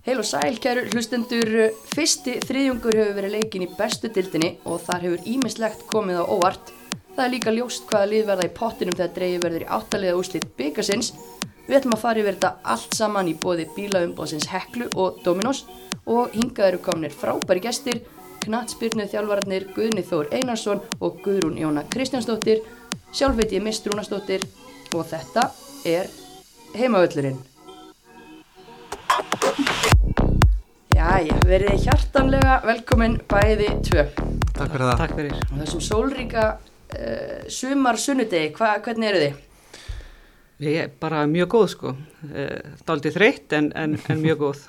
Heil og sæl, kæru hlustendur, fyrsti þriðjungur hefur verið leikin í bestu dildinni og þar hefur ímislegt komið á óvart. Það er líka ljóst hvaða lið verða í pottinum þegar dreigi verður í áttalega úrslit byggasins. Við ætlum að fara yfir þetta allt saman í bóði bílaumbóðsins Heklu og Dominos og hingað eru komnir frábæri gestir, knatsbyrnu þjálfararnir Guðni Þór Einarsson og Guðrún Jóna Kristjánsdóttir, sjálf veit ég Mist Rúnasdóttir og þetta er heimavöllurinn. Jæja, verið hjartanlega velkomin bæði tvö. Takk fyrir það. Takk fyrir. Og þessum sólríka uh, sumar sunnudegi, hva, hvernig eru þið? Ég er bara mjög góð sko. Uh, Dálítið þreytt en, en, en mjög góð.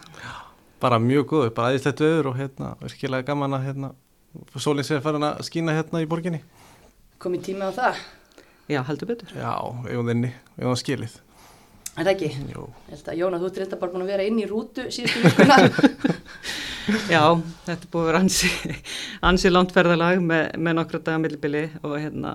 Bara mjög góð, bara aðeinslegt öður og hérna, virkilega gaman að hérna, sólinn sé að fara að skína hérna í borginni. Komið tími á það? Já, heldur betur. Já, eigum þinni, eigum skilið. Er það ekki? Jú. Ég held að Jóna, þú ert reynda bara búin að vera inn í rútu síðustu vikuna. Já, þetta er búið að vera ansi, ansi landferðalag með, með nokkra daga millibili og hérna,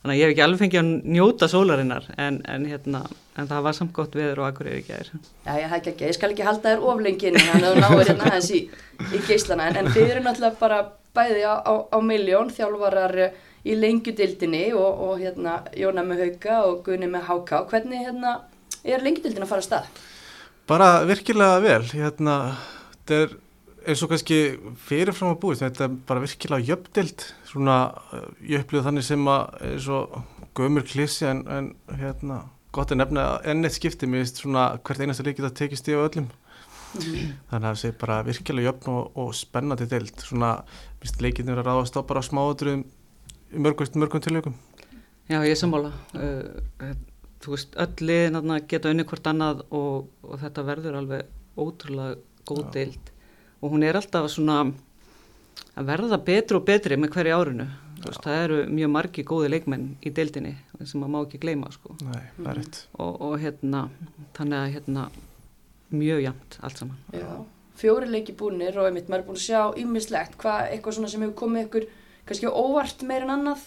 þannig að ég hef ekki alveg fengið að njóta sólarinnar en, en hérna, en það var samt gott veður og akkur er ekki aðeins. Já, ég, ekki, ekki, ég skal ekki halda þér oflengin þannig að þú náir hérna aðeins í, í geislana en, en þið eru náttúrulega bara bæði á, á, á miljón þjálfarar í lengjudildinni og, og hérna Jóna með hauka og Gunni með háká. Hvernig hérna er lengjudildin að fara að stað? Bara virkilega vel, hérna, þetta er eins og kannski fyrirfram að búið, þetta er bara virkilega jöfndild, svona ég upplýði þannig sem að eins og gömur klissi en, en hérna, gott er nefna enn eitt skipti, mér finnst svona hvert einasta leikið að tekist í öllum. Þannig að það sé bara virkilega jöfn og, og spennandi deild, svona, mér finnst leikinu að ráðast á bara smáðurum í mörgum, mörgum tilvægum. Já, ég er sammála. Uh, þú veist, öll liðin geta unni hvort annað og, og þetta verður alveg ótrúlega góð deild og hún er alltaf svona að verða betri og betri með hverju árinu. Þú Veist, það eru mjög margi góði leikmenn í deildinni sem maður má ekki gleyma sko. Nei, er rétt. og, og hérna, þannig að hérna, mjög jæmt allt saman. Já, fjóri leiki búinir og einmitt, maður er búin að sjá ymmislegt, hvað, eitthvað svona sem hefur komið ykkur kannski óvart meir en annað?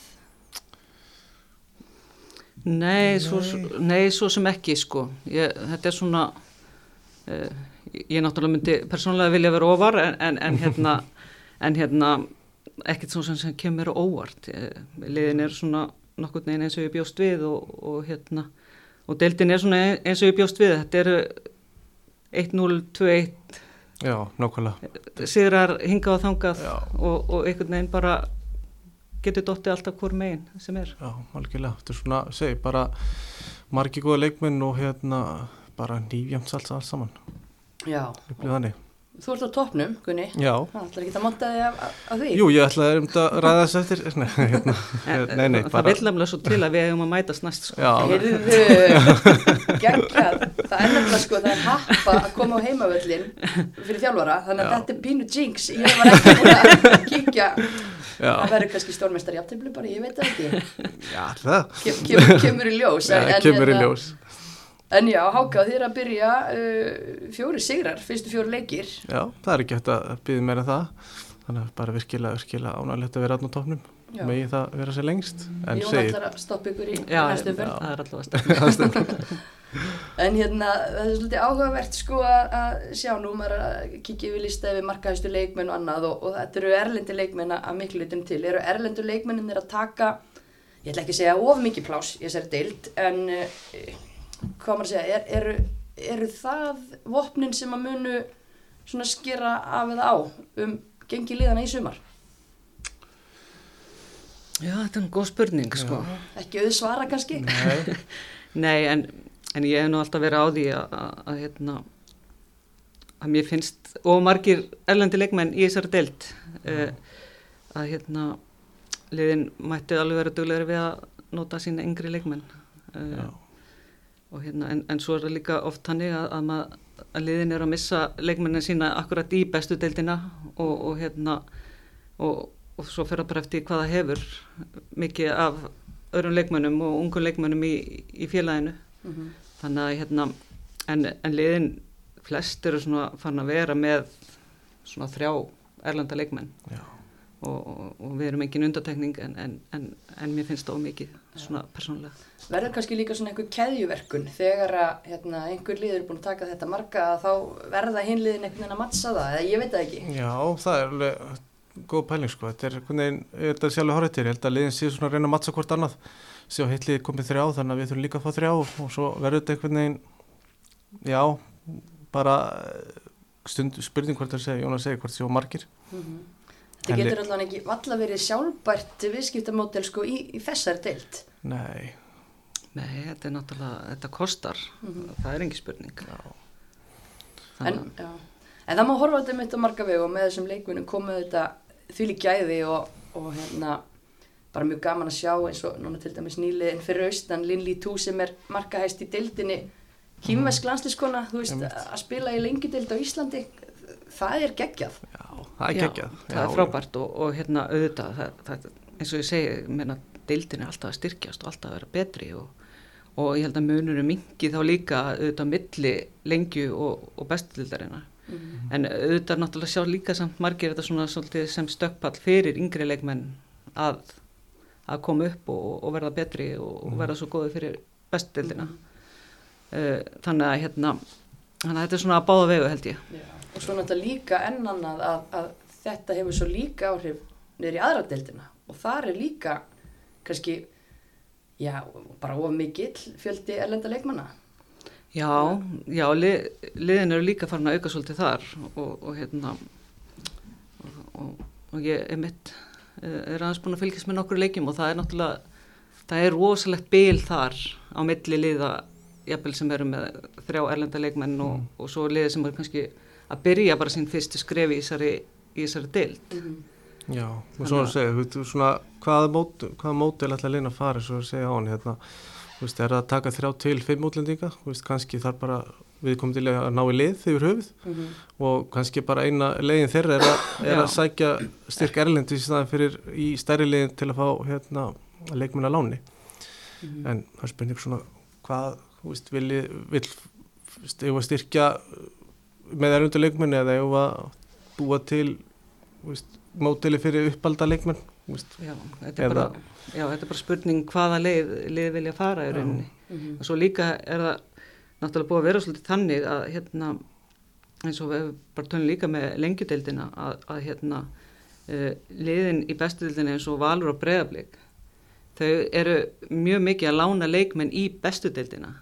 Nei, Svo, Nei. nei, svo sem ekki sko. Ég, þetta er svona, uh, ég náttúrulega myndi persónulega vilja vera ofar en, en, en hérna, en hérna, ekkert svona sem, sem kemur á óvart. Eh, Liðin er svona nokkurn veginn eins og ég bjóst við og, og hérna, og deildin er svona eins og ég bjóst við. Þetta eru 1-0, 2-1, Já, nákvæmlega. sigrar hingað og þangað Já. og, og einhvern veginn bara getur dottið alltaf hvort megin sem er. Já, algjörlega. Þetta er svona, segi, bara margi góða leikmenn og hérna bara nýfjamt allt, allt saman. Já. Upplýð þannig. Þú ert á toppnum, Gunni. Já. Það ætlar ekki að monta þig af, af- því? Jú, ég ætlaði um að ræða þess eftir. Nei, hérna, nei, nei, það bara. vil nefnilega svo til að við hefum að mætast næst sko. Já, Heyrðu, geggjað, það er nefnilega sko, það er happa að koma á heimavöllin fyrir þjálfara, þannig að Já. þetta er pínu jinx, ég var ekki búin að kíkja, það verður kannski stórmestari jafntefli bara, ég veit það ekki, já, það. Kem, kemur, kemur í ljós. Já, kemur í hérna- ljós. En já, Háka, þið er að byrja uh, fjóri sigrar, fyrstu fjóri leikir, Já, það er ekki hægt að byggja meira en það. Þannig að bara virkilega, virkilega ánægilegt að vera aðn á topnum. Já. Megi það vera sér lengst. En Jón ætlar að stoppa ykkur í Já, næstu það umferð. er allavega stefn. En hérna, það er svolítið áhugavert sko að sjá nú, maður er að kíkja yfir lista yfir markaðistu leikmenn og annað og, og þetta eru erlendi leikmenn að miklu litum til. Eru erlendu leikmennin að taka, ég ætla ekki að segja of mikið plás í þessari deild, en uh, hvað maður að segja, er, eru, eru það vopnin sem að munu svona skera af eða á um gengi liðana í sumar? Já, þetta er nú góð spurning sko. Ekki auð svara kannski? nei, Nei, en, en ég hef nú alltaf verið á því að, að, að, hérna, að mér finnst og margir erlendi leikmenn í þessari deild uh, að hérna liðin mætti alveg vera duglegri við að nota sína yngri leikmenn uh, og hérna en, en svo er það líka oft hannig að, að, mað, að liðin eru að missa leikmennin sína akkurat í bestu deildina og, og hérna og, og svo fer það bara eftir hvað það hefur mikið af öðrum leikmennum og ungum leikmennum í, í félaginu Mm þannig að hérna en, en liðin flest eru svona fann að vera með svona þrjá erlenda leikmenn já, og, og, og við erum engin undatekning en, en, en, en mér finnst það ómikið svona persónulega. Verður kannski líka svona einhver keðjuverkun þegar að hérna, einhver liður er búin að taka þetta marga að þá verða hinliðin einhvern veginn að mattsa það eða ég veit það ekki. Já, það er alveg góð pæling sko, þetta er er sjálfur horrið til, ég held að liðin sé svona að reyna að mattsa hvort annað, sé á heitlið komið þrjá þannig að við þurfum líka að fá þrjá og svo verður þetta einhvern veginn, já, bara stund, spurning hvort það segja, Jónas segir hvort það sé á margir. Mm -hmm. Þetta getur allavega ekki valla verið sjálfbært viðskiptamódel sko í, í þessari deilt. Nei. Nei, þetta er náttúrulega, þetta kostar, mm -hmm. það er engi spurning. Já. En, en það má horfa þetta mitt á marga veg og með þessum leikmunum komið þetta þvíli gæði og, og hérna bara mjög gaman að sjá eins og núna til dæmis nýliðin fyrir austan Linli Tú sem er markahæst í deildinni kýmvesk landslískona, þú veist, að spila í lengi deild á Íslandi það er geggjað. Já, það er geggjað. Já, það er frábært og, og hérna auðvitað það, það, eins og ég segi, menna deildin er alltaf að styrkjast og alltaf að vera betri og, og ég held að munur er mingi þá líka auðvitað milli lengju og, og bestildarina mm -hmm. en auðvitað náttúrulega sjá líka samt margir þetta svona sem stökkpall fyrir yngri leikmenn að, að koma upp og verða betri og mm -hmm. verða svo góði fyrir bestildina mm -hmm. þannig að hérna þannig að þetta er svona að báða vegu held ég Já og svo náttúrulega líka ennan að, að, að þetta hefur svo líka áhrif niður í aðra deildina og þar er líka kannski já, bara of mikill fjöldi erlenda leikmanna Já, já, lið, liðin eru líka farin að auka svolítið þar og, og hérna og, og, og ég er mitt er aðeins búin að fylgjast með nokkur leikjum og það er náttúrulega það er rosalegt byl þar á milli liða jafnvel sem eru með þrjá erlenda leikmenn og, mm. og svo liðið sem eru kannski að byrja bara sín fyrstu skrefi í þessari, í þessari deild mm. Já, og svo að segja svona, hvaða, mót, mótil ætla að leina að fara svo að segja á hann hérna, veist, er það að taka þrjá til fimm útlendinga kannski þarf bara viðkomtilega að ná í lið yfir höfuð mm -hmm. og kannski bara eina leiðin þeirra er að, er að sækja styrk erlendi í staðan fyrir í stærri leiðin til að fá hérna, leikmennar láni mm -hmm. en það er spurning svona hvað veist, vil, vil, vil styrkja með erundu leikmenni eða að búa til víst, mótili fyrir uppalda leikmenn já þetta, Eða, bara, já, þetta er bara spurning hvaða leið, leið vilja fara í rauninni mm -hmm. og svo líka er það náttúrulega búið að vera svolítið þannig að hérna, eins og við hefum bara tönni líka með lengjudeildina að, að hérna uh, liðin í bestudeildina eins og valur og breðablík þau eru mjög mikið að lána leikmenn í bestudeildina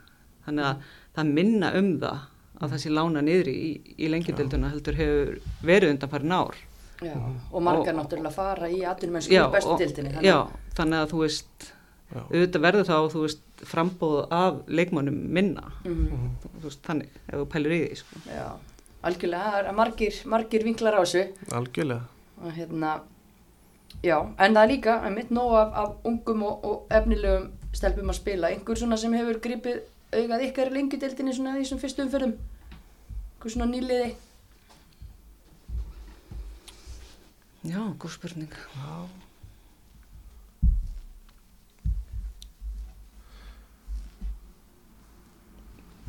þannig að það minna um það að það sé lána niður í, í lengjadölduna heldur hefur verið undan farin ár já, og margar og, náttúrulega fara í aðtunum eins og bestu dildinni þannig. Þannig að þú veist. Auðvitað verður þá, þú veist, frambóð af leikmannum minna. Mm -hmm. þú veist, þannig, ef þú pælur í því sko. Já, algjörlega, margir, margir vinklar á þessu. Algjörlega. Og hérna, já, en það er líka, að mitt nóg af, af ungum og, og efnilegum stelpum að spila, einhver svona sem hefur gripið augað ykkar lengjudildinni svona því sem fyrstum umförðum eitthvað svona nýliði? Já, góð spurning. Já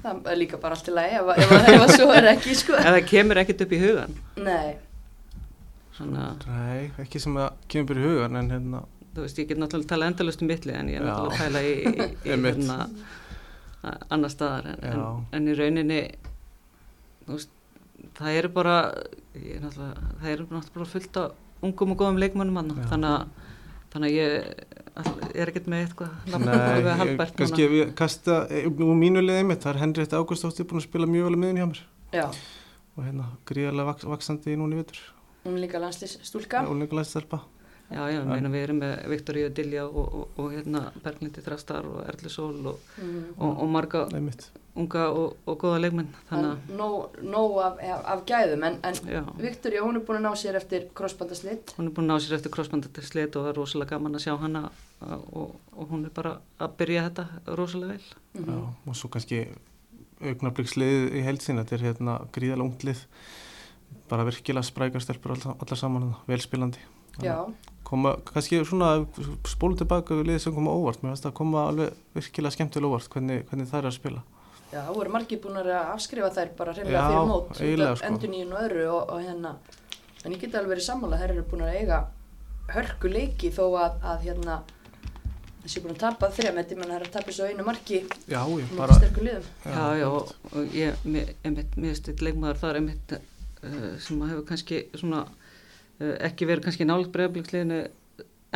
Það er líka bara allt í lagi ef, ef, ef að svo er ekki sko. Ef það kemur ekkert upp í hugan Nei. Svona... Nei, ekki sem að kemur upp í hugan en hérna Þú veist, ég get náttúrulega tala endalust um milli en ég er náttúrulega að tala í, í, í hérna annar staðar en, en, en í rauninni veist, það eru bara það eru náttúrulega fullt af ungum og góðum leikmannum þannig að þannig að ég er ekkert með eitthvað Nei, kannski ef ég kasta úr mínu liðið mitt, það er Henriette Ágústóttir búin að spila mjög vel að miðun hjá mér. Já. og hérna gríðarlega vaks, vaksandi í núni vittur Hún líka landslýstúlka Hún líka landslýstúlka Já, já, meina, við erum með Viktoríu Dilja og, og, og hérna Berglindi Þrastar og Erli Sól og, mm. og marga unga og goða leikmenn Nó af, af gæðum en, en Viktoríu, hún er búin að ná sér eftir crossbandaslitt Hún er búin að ná sér eftir crossbandaslitt og það er rosalega gaman að sjá hana og hún er bara að byrja þetta rosalega vel. Mm -hmm. Já, og svo kannski augnablíkslið í heilsin þetta er hérna gríðalega unglið bara virkilega sprækarstelpur allar saman, velspilandi Já koma, kannski svona spólu tilbaka við liðið sem koma óvart. Mér finnst það að koma alveg virkilega skemmtilega óvart hvernig, hvernig það er að spila. Já, það voru margir búin að afskrifa þær bara reynilega fyrir mót. Sko. endur nýjum og öðru og, og hérna en ég geti alveg verið sammála þær eru búin að eiga hörku leiki þó að, að hérna þessi búin að tapa þrjá með því mann er að tapa svo einu marki Já, ég með bara, sterkur liðum. Já, já, og, ég, mér, veist eitt leikmaður þar einmitt uh, sem að hefur kannski svona ekki verið kannski nálega bregðarbliksliðinu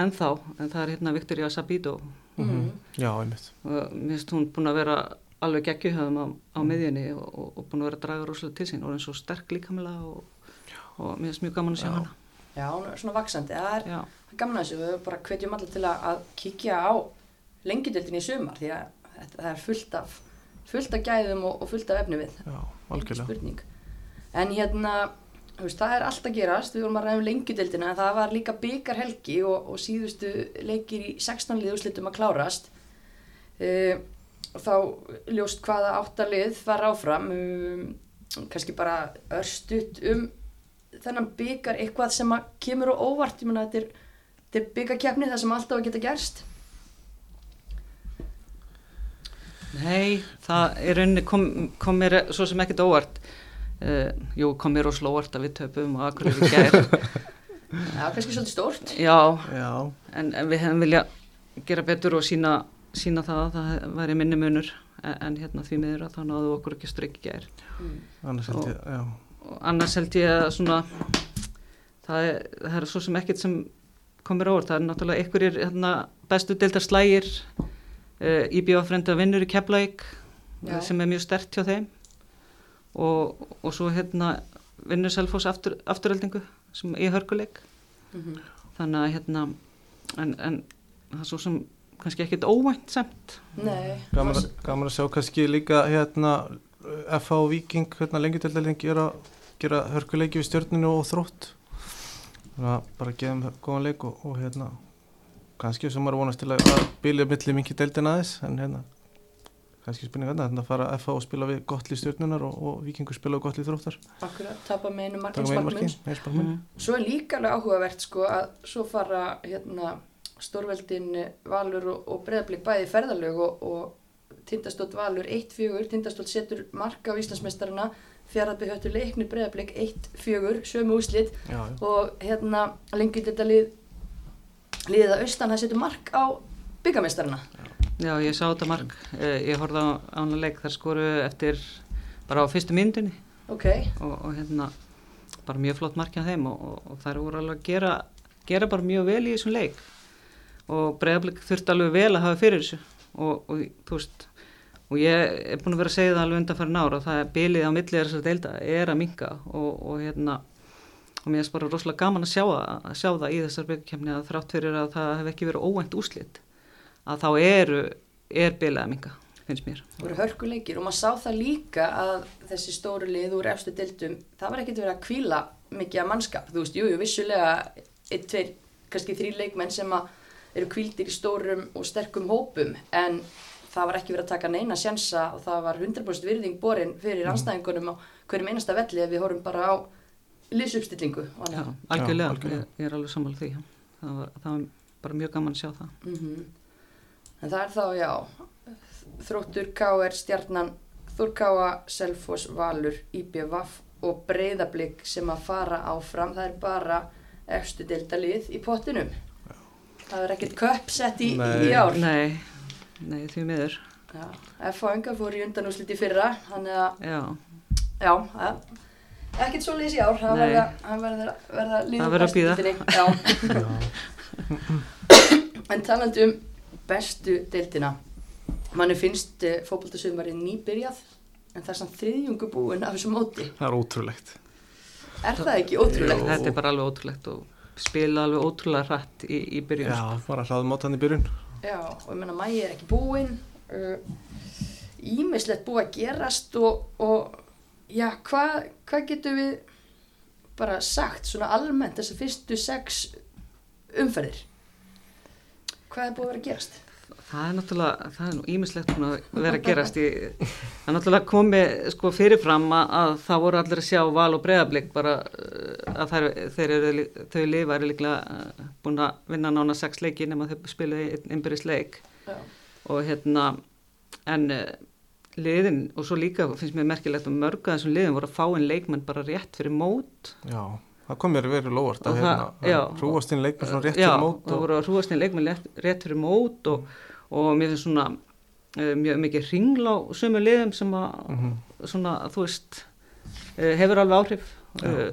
ennþá, en það er hérna Viktoria Sabito Mhm. já, einmitt. og mér finnst hún búin að vera alveg geggjuhöfum á, á miðjunni og, og, og búin að vera að draga rosalega til sín. Og eins og sterk líkamlega og, og mér finnst mjög gaman að sjá Já. hana. Já, hún er svona vaksandi, það er Já, gaman að þessu, við bara hvetjum allir til að, að kíkja á lengjudöldin í sumar því að þetta, það er fullt af fullt af gæðum og, og fullt af efni við Já, algjörlega. spurning. En hérna, veist, það er allt að gerast. Við vorum að ræða um lengjudeldina en það var líka byggarhelgi og, og síðustu leikir í 16 lið úrslitum að klárast. Uh, og þá ljóst hvaða áttalið var áfram um, kannski bara örstutt um þennan byggar eitthvað sem kemur og óvart, ég meina þetta er, er byggarkjafni það sem alltaf geta gerst. Nei, það er rauninni kom, kom mér svo sem ekkert óvart uh, Jú, kom mér ósla óvart að við töpum og akkur við gær. Já, kannski svolítið stórt. Já, Já, en, en við hefum vilja gera betur og sína, sína það að það væri minni munur. En, en hérna því miður að þá náðu okkur ekki strikki gær. Annars held ég, já. og annars held ég að svona það er, það er svo sem ekkert sem komir óvart, það er náttúrulega einhverjir hérna, bestu deildar slægir uh, íbjöfafrenda vinnur í Keflæk sem er mjög stert hjá þeim og, og svo hérna vinnur Selfoss aftur, afturöldingu sem í hörkuleik mm -hmm. þannig að hérna en, en það er svo sem kannski ekkert óvænt Nei, Gaman, að- gaman að sjá kannski líka hérna FH og Viking, hérna lengjutöldaling gera, gera hörkuleiki við stjörnunu og þrótt. Þannig að bara geðum góðan leik og, og hérna kannski sem maður vonast til að, bílið milli mingi deildin aðeins en hérna kannski spurning hérna, þannig að fara FH og spila við gott lið stjörnunar og, og Vikingur spila við gott lið þróttar. Akkurat, tapa með einu taka með einu marki, markinsmarkmunns eins markmun mm. Svo er líka alveg áhugavert sko að svo fara hérna stórveldin eh, Valur og, og Breiðablík bæði ferðalög og, og Tindastótt Valur 1-4, Tindastótt setur marka á Íslandsmeistarana, fjaraðbygg höttu leikni Breiðablík 1-4, sömu úslit já, já. og hérna lengi þetta lið liðið að austan það setur mark á byggameistarana. Já, ég sá þetta mark. Eh, ég horfði á ána leik þar skoru eftir bara á fyrstu myndinni Ok, og, og hérna bara mjög flott markið á þeim og, og, og þær voru alveg að gera, gera bara mjög vel í þessum leik. Og bregðarblik þurfti alveg vel að hafa fyrir þessu. Og, og þú veist og ég er búin að vera að segja það alveg undanfæri nára og það er bilið á millið þessar deilda er að minka og, og hérna og mér er bara rosalega gaman að sjá, að sjá það í þessar byggkemni að þrátt fyrir að það hef ekki verið óvænt úslit að þá eru, er bilið að minka finnst mér. Voru hörkuleikir og maður sá það líka að þessi stóru lið úr efstu dildum, það var ekkert verið að kvíla mikið að mannskap, þú veist, jú, jú, vissulega einn, tveir, kannski þrý leikmenn sem að eru kvíldir í stórum og sterkum hópum, en það var ekki verið að taka neina sjansa og það var 100% virðing borin fyrir anstæðingunum á hverjum einasta velli ef við horfum bara á liðsupstillingu Já, algjörlega, algjörlega. Ég, ég er alveg sammála því. Já. það var, það var bara mjög gaman að sjá það. Mm En það er þá, já, þróttur K.R. Stjarnan, Þórkáa, Selfoss, Valur, IBVF og Breiðablík sem að fara áfram. Það er bara efstu deildalið í pottinum. Það er ekkert köpsett í, í ár. Nei, nei því miður Já, F.A. Enga fór í undanúslit í fyrra, þannig að, Já, já, að, ekkert svo liðs í ár. Það Nei. verða, það verða, verða lið Það verður að. Já. En talandi um bestu deildina, manni finnst uh, fótboltasumarið nýbyrjað, en það er samt þriðjungu búin af þessu móti. það er ótrúlegt Er það ekki ótrúlegt? Jú. þetta er bara alveg ótrúlegt og spila alveg ótrúlega hratt í, í byrjun Já, bara hraðum átann í byrjun Já, og ég menna mægi er ekki búin, ímislegt búið að gerast og, og já, hvað hva getum við bara sagt svona almennt þessar fyrstu sex umferðir? Hvað er búið að vera að gerast? Það er náttúrulega, það er nú ímislegt að vera að gerast í, það er náttúrulega komið sko fyrirfram að, að það voru allir að sjá val og breyðablík bara uh, að þær, þeir eru, þau lifa eru líklega uh, búin að vinna nána sex leiki nema þau spilaði innbyrðis leik. Já, og hérna en uh, liðin og svo líka finnst mér merkilegt að mörg að þessum liðin voru að fá inn leikmenn bara rétt fyrir mót. Já, það kom mér verið lóvart Og að hérna, já. hrúast inn leikmenn svona rétt fyrir mót það og, voru að hrúast inn leikmenn rétt, fyrir mót og, og mér finnst svona uh, mjög mikið hringla á sömu liðum sem að Mhm. svona, þú veist uh, hefur alveg áhrif uh,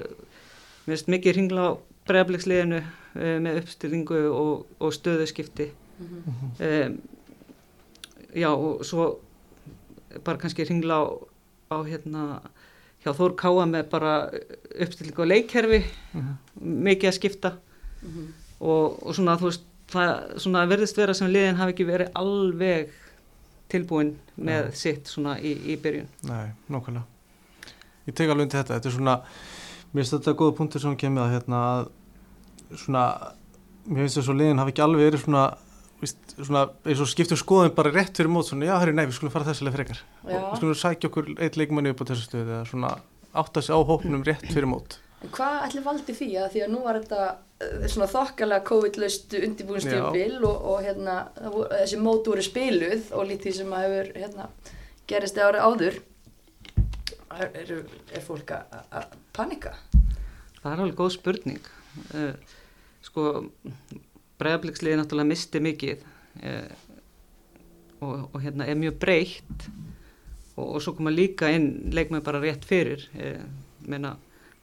mér finnst mikið hringla á bregðabliksliðinu uh, með uppstillingu og, og stöðuskipti um, já og svo bara kannski hringla á, á hérna hjá Þór Káa með bara uppstillingu og leikkerfi Mhm. mikið að skipta og, og svona þú veist það svona verðist vera sem liðin hafi ekki verið alveg tilbúin með Já. sitt svona í, í byrjun Nei, nákvæmlega. Ég tek alveg undir þetta. Þetta er svona, mér finnst þetta góða punktur sem hún kemur að hérna að svona, mér finnst þess að liðin hafi ekki alveg verið svona, víst, svona eins og skiptum skoðum bara rétt fyrir mót svona, já, herri, nei, við skulum fara þessilega frekar. Já. Við skulum sækja okkur eitt leikmanni upp á þessu stöðu eða svona átta sig á hópnum rétt fyrir mót. En hvað ætli valdi því að því að nú var þetta uh, svona þokkalega COVID-laust undirbúinstjöfil og, og hérna, þessi mót voru spiluð og lítið sem að hefur hérna, gerist ári áður er, er, er fólk að- að panika? það er alveg góð spurning uh, sko bregðabliksliði náttúrulega misti mikið uh, og, og hérna er mjög breytt og, og svo koma líka inn leikmenn bara rétt fyrir uh, meina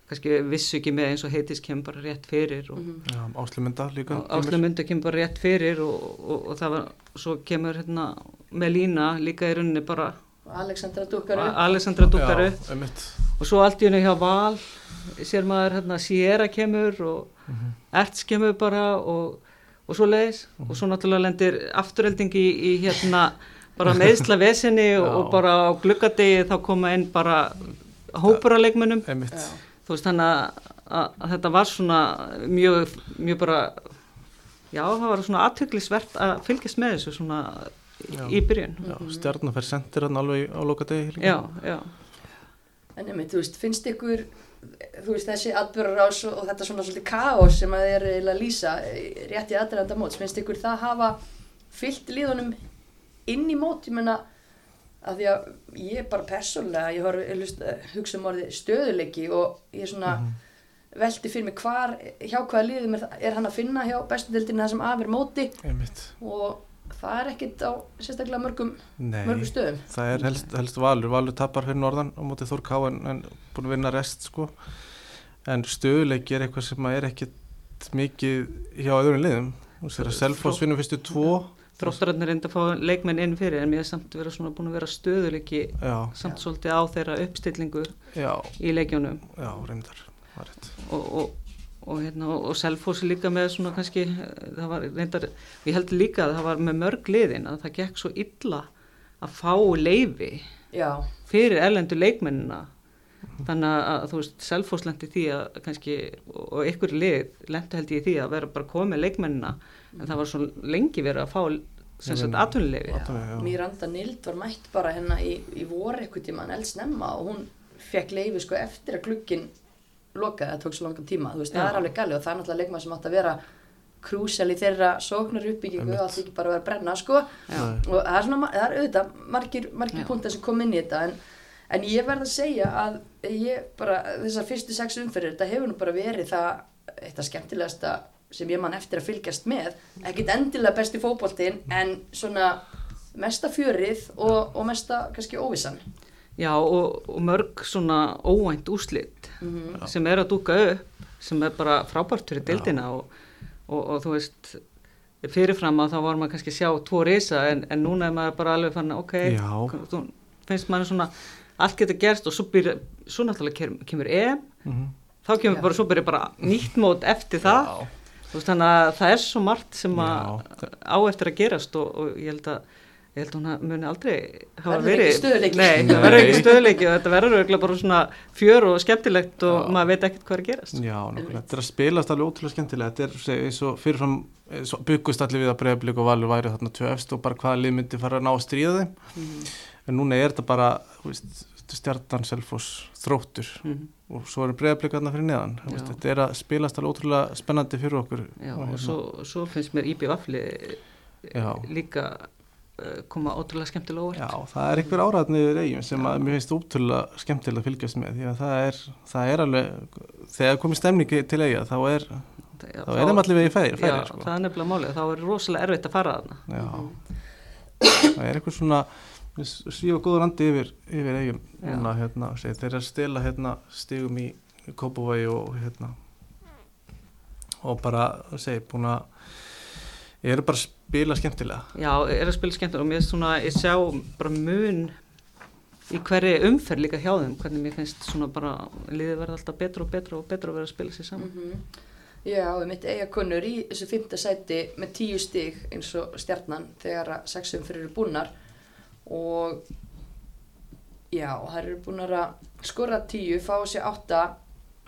kannski vissu ekki með eins og heitis kemur bara rétt fyrir og Mm Já, áslumynda líka. Áslu myndu kemur bara rétt fyrir og, og, og það var, svo kemur hérna með lína líka í rauninni bara Alexandra Dúkar upp. Einmitt. og svo allt í henni hjá Val sér maður hérna Sierra kemur og Mhm. Erts kemur bara og, og svo leiðis og svo náttúrulega lendir afturhelding í, í hérna bara meðsla vesinni og, bara á gluggadegi þá koma inn bara hópur Einmitt. Já. þú veist þannig að, að, að þetta var svona mjög, mjög bara já það var svona aðtöklisvert að fylgjast með þessu svona Já. í byrjun Já, stjarnan fær sendir alveg á lokadegi. já, já, En einmitt, þú veist, finnst ykkur, þú veist, þessi atbyrgarás og, og þetta svona svolítið kaos sem að er eiginlega lýsa eh, rétt í aðræðanda móts, finnst ykkur það hafa fyllt liðunum inn í mót, ég menna, að því að ég bara persónulega, ég hlust, eh, hugsa um orðið stöðuleiki og ég svona velti fyrir mig hvar, hjá hvaða liðum er, er hann að finna hjá bestu deildinni það sem af er móti? Einmitt. og það er ekkit á sérstaklega mörgum, Nei. mörgum stöðum. Það er helst, helst valur, valur tapar fyrir norðan á móti Þór Ká en, en búin að vinna rest sko en stöðuleiki er eitthvað sem er ekkit mikið hjá öðrum liðum þú sér að Selfoss vinnur fyrstu tvo þróttararnir reynda að fá leikmenn inn fyrir en mér er samt vera svona búin að vera stöðuleiki já, samt svolítið á þeirra uppstillingu já, í leikjónum já, reyndar það er rétt. og, og, og, hérna, og, og Selfoss líka með svona kannski það var reyndar, ég held líka að það var með mörg liðin að það gekk svo illa að fá leifi Já, fyrir erlendu leikmennina. Þannig að, að þú veist Selfoss lendi því að kannski og ykkur lið lendi held ég í því að vera bara komið leikmennina. En það var svo lengi verið að fá sem sagt atvinnu- já. Miranda Nild var mætt bara hérna í, í voru eitthvað tíma en eldsnemma og hún fekk leifi sko eftir að glukkin lokaði, það tók svo langan tíma, veist, það er alveg gali og það er náttúrulega leikmann sem átt að vera krúsel í þeirra sóknar uppbyggingu allt ekki bara að vera að brenna sko. Og það er svona, það er auðvitað margir, margir punktar sem kom inn í þetta en, en ég verð að segja að ég bara, þessar fyrstu sex umferðir þetta hefur nú bara verið það eitt af skemmtilegasta sem ég man eftir að fylgjast með, ekkit endilega besti fótboltinn en svona mesta fjörið og, og mesta kannski óvissan Já og, og mörg svona óvænt úslit mm sem er að dúka upp sem er bara frábært fyrir dildina og, og, og þú veist fyrirfram að þá var maður kannski að sjá tvo risa en, en núna er maður bara alveg fann ok, þú, finnst maður svona allt getur gerst og svo, byrja, svo náttúrulega kemur, kemur EM. Mhm. þá kemur Já. bara, svo byrja bara nýtt mót eftir það. Já. þú veist þannig að það er svo margt sem á eftir að gerast og, og ég held að ég held að hún muni aldrei hafa Verður verið ekki stöðugleiki. Nei, það verður ekki stöðuleiki og þetta verður örugglega bara svona fjör og skemmtilegt og Já. maður veit ekkert hvað er að gerast Já, nákvæmlega. Þetta er að spilast alveg ótrúlega skemmtilega. Þetta er eins og fyrirfram byggust allir við að breyðablík og valur væri þarna tvö efst og bara hvaða lið myndi fara að ná að stríða þeim. Mhm. En núna er þetta bara, stjartan, selfoss, þróttur Mhm. og svo eru breyðablík þarna fyrir neðan. Þú Veist, þetta er að spilast alveg ótrúlega spennandi fyrir okkur. Já, Og og hérna- svo, svo finnst mér Já. líka koma ótrúlega skemmtilega óvart. Já, það er einhver áræðniður eigin sem að mér finnst ótrúlega skemmtilega að fylgjast með því að það er, það er alveg, þegar komið stemningi til eiga þá er, Já, þá er þeim allir vegið færi, færi Já, sko. það er nefnilega málið, þá er rosalega erfitt að fara þarna. Já, það er einhver svona svífa góður andi yfir, yfir eigum núna, hérna, þeir eru að stela hérna stigum í, Kópavogi og hérna og bara, segi, búin að eru bara að spila skemmtilega Já, er að spila skemmtilega og mér finnst svona, ég sjá bara mun í hverju umferð líka hjá þeim, hvernig mér finnst svona bara liðið verða alltaf betra og betra og betra að vera að spila sér saman. Mhm. Já, við mitt eiga kunnur í þessu fymta sæti með tíu stig eins og stjarnan þegar að sexum fyrir eru búnar og já, það eru búnar að skora tíu, fá sér átta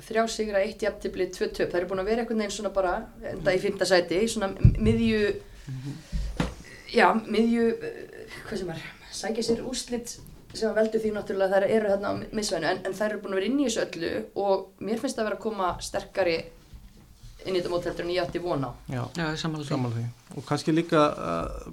þrjá sigra, eitt jafntibli, tvö töp. Það eru búin að vera einhvern veginn svona bara enda í fymta sæti, svona miðju já, miðju eh, hvað sem er, sækja sér úrslit sem að veldu því náttúrulega þær eru þarna á misvæðinu. En, en þær eru búin að vera inn í þessu öllu og mér finnst það að vera að koma sterkari inn í þetta mót heldur en ég átti von á. Já, Já, sammála því. og kannski líka uh,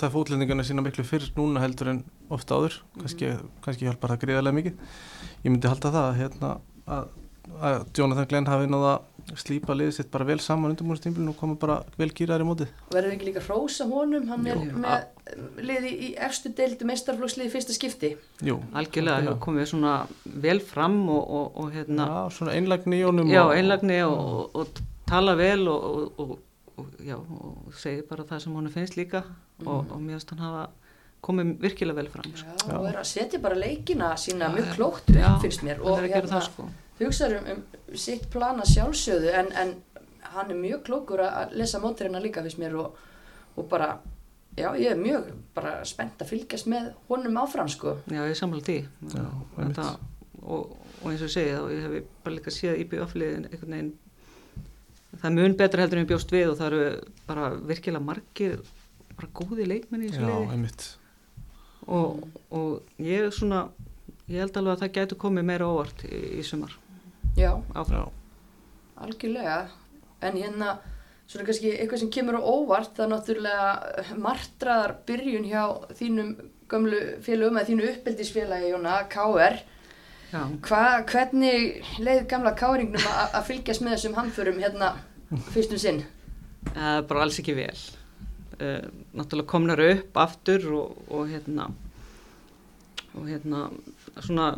það fótlendingarna sína miklu fyrr núna heldur en ofta áður. Kannski, kannski hjálpar það greiðarlega mikið. Ég myndi halda það hérna, að, að Jonathan Glenn hafi náða að slípa liðið sitt bara vel saman undir múlstímbilinu og koma bara vel gýraðar í mótið og verður ekki líka að hrósa honum hann er Jú. með liði í efstu deildu meistarflóksliði fyrsta skipti Jú, Algjörlega, hefur komið svona vel fram og, og, og hérna, Já, svona einlagni í honum já, og, einlagni og, og, og tala vel og, og, og, já, og segir bara það sem hún finnst líka og, og finnst hann hafa komið virkilega vel fram. Sko. já, og er að setja bara leikina sína Já, mjög já. klókt upp Já, finnst mér og er það hugsaður um, um sitt plana sjálfsögðu en, en hann er mjög klókur að- lesa móturina líka finnst mér og, og bara já ég er mjög bara spennt að fylgjast með honum áfram sko. Já, ég sammála því. Já, Þetta, og, og eins og ég segi þá, ég hef bara líka séð IBF-liðin einhvern veginn það er mun betra heldur en ég bjóst við og það eru bara virkilega margir bara góði leikmenni í Já, þessu einmitt. Og, og ég er svona ég held alveg að það gætu komið meira óvart í, í sumar já, áfram. Já, algjörlega. En hérna svona kannski eitthvað sem kemur á óvart það er náttúrulega martraðar byrjun hjá þínum gömlu félögum eða þínu uppeldisfélagi Jóna, KR Hva, hvernig leið gamla K-ringnum að að fylgjast með þessum hamförum hérna fyrstum sinn? Það er bara alls ekki vel. Uh, náttúrulega komnar upp aftur og, og hérna og hérna svona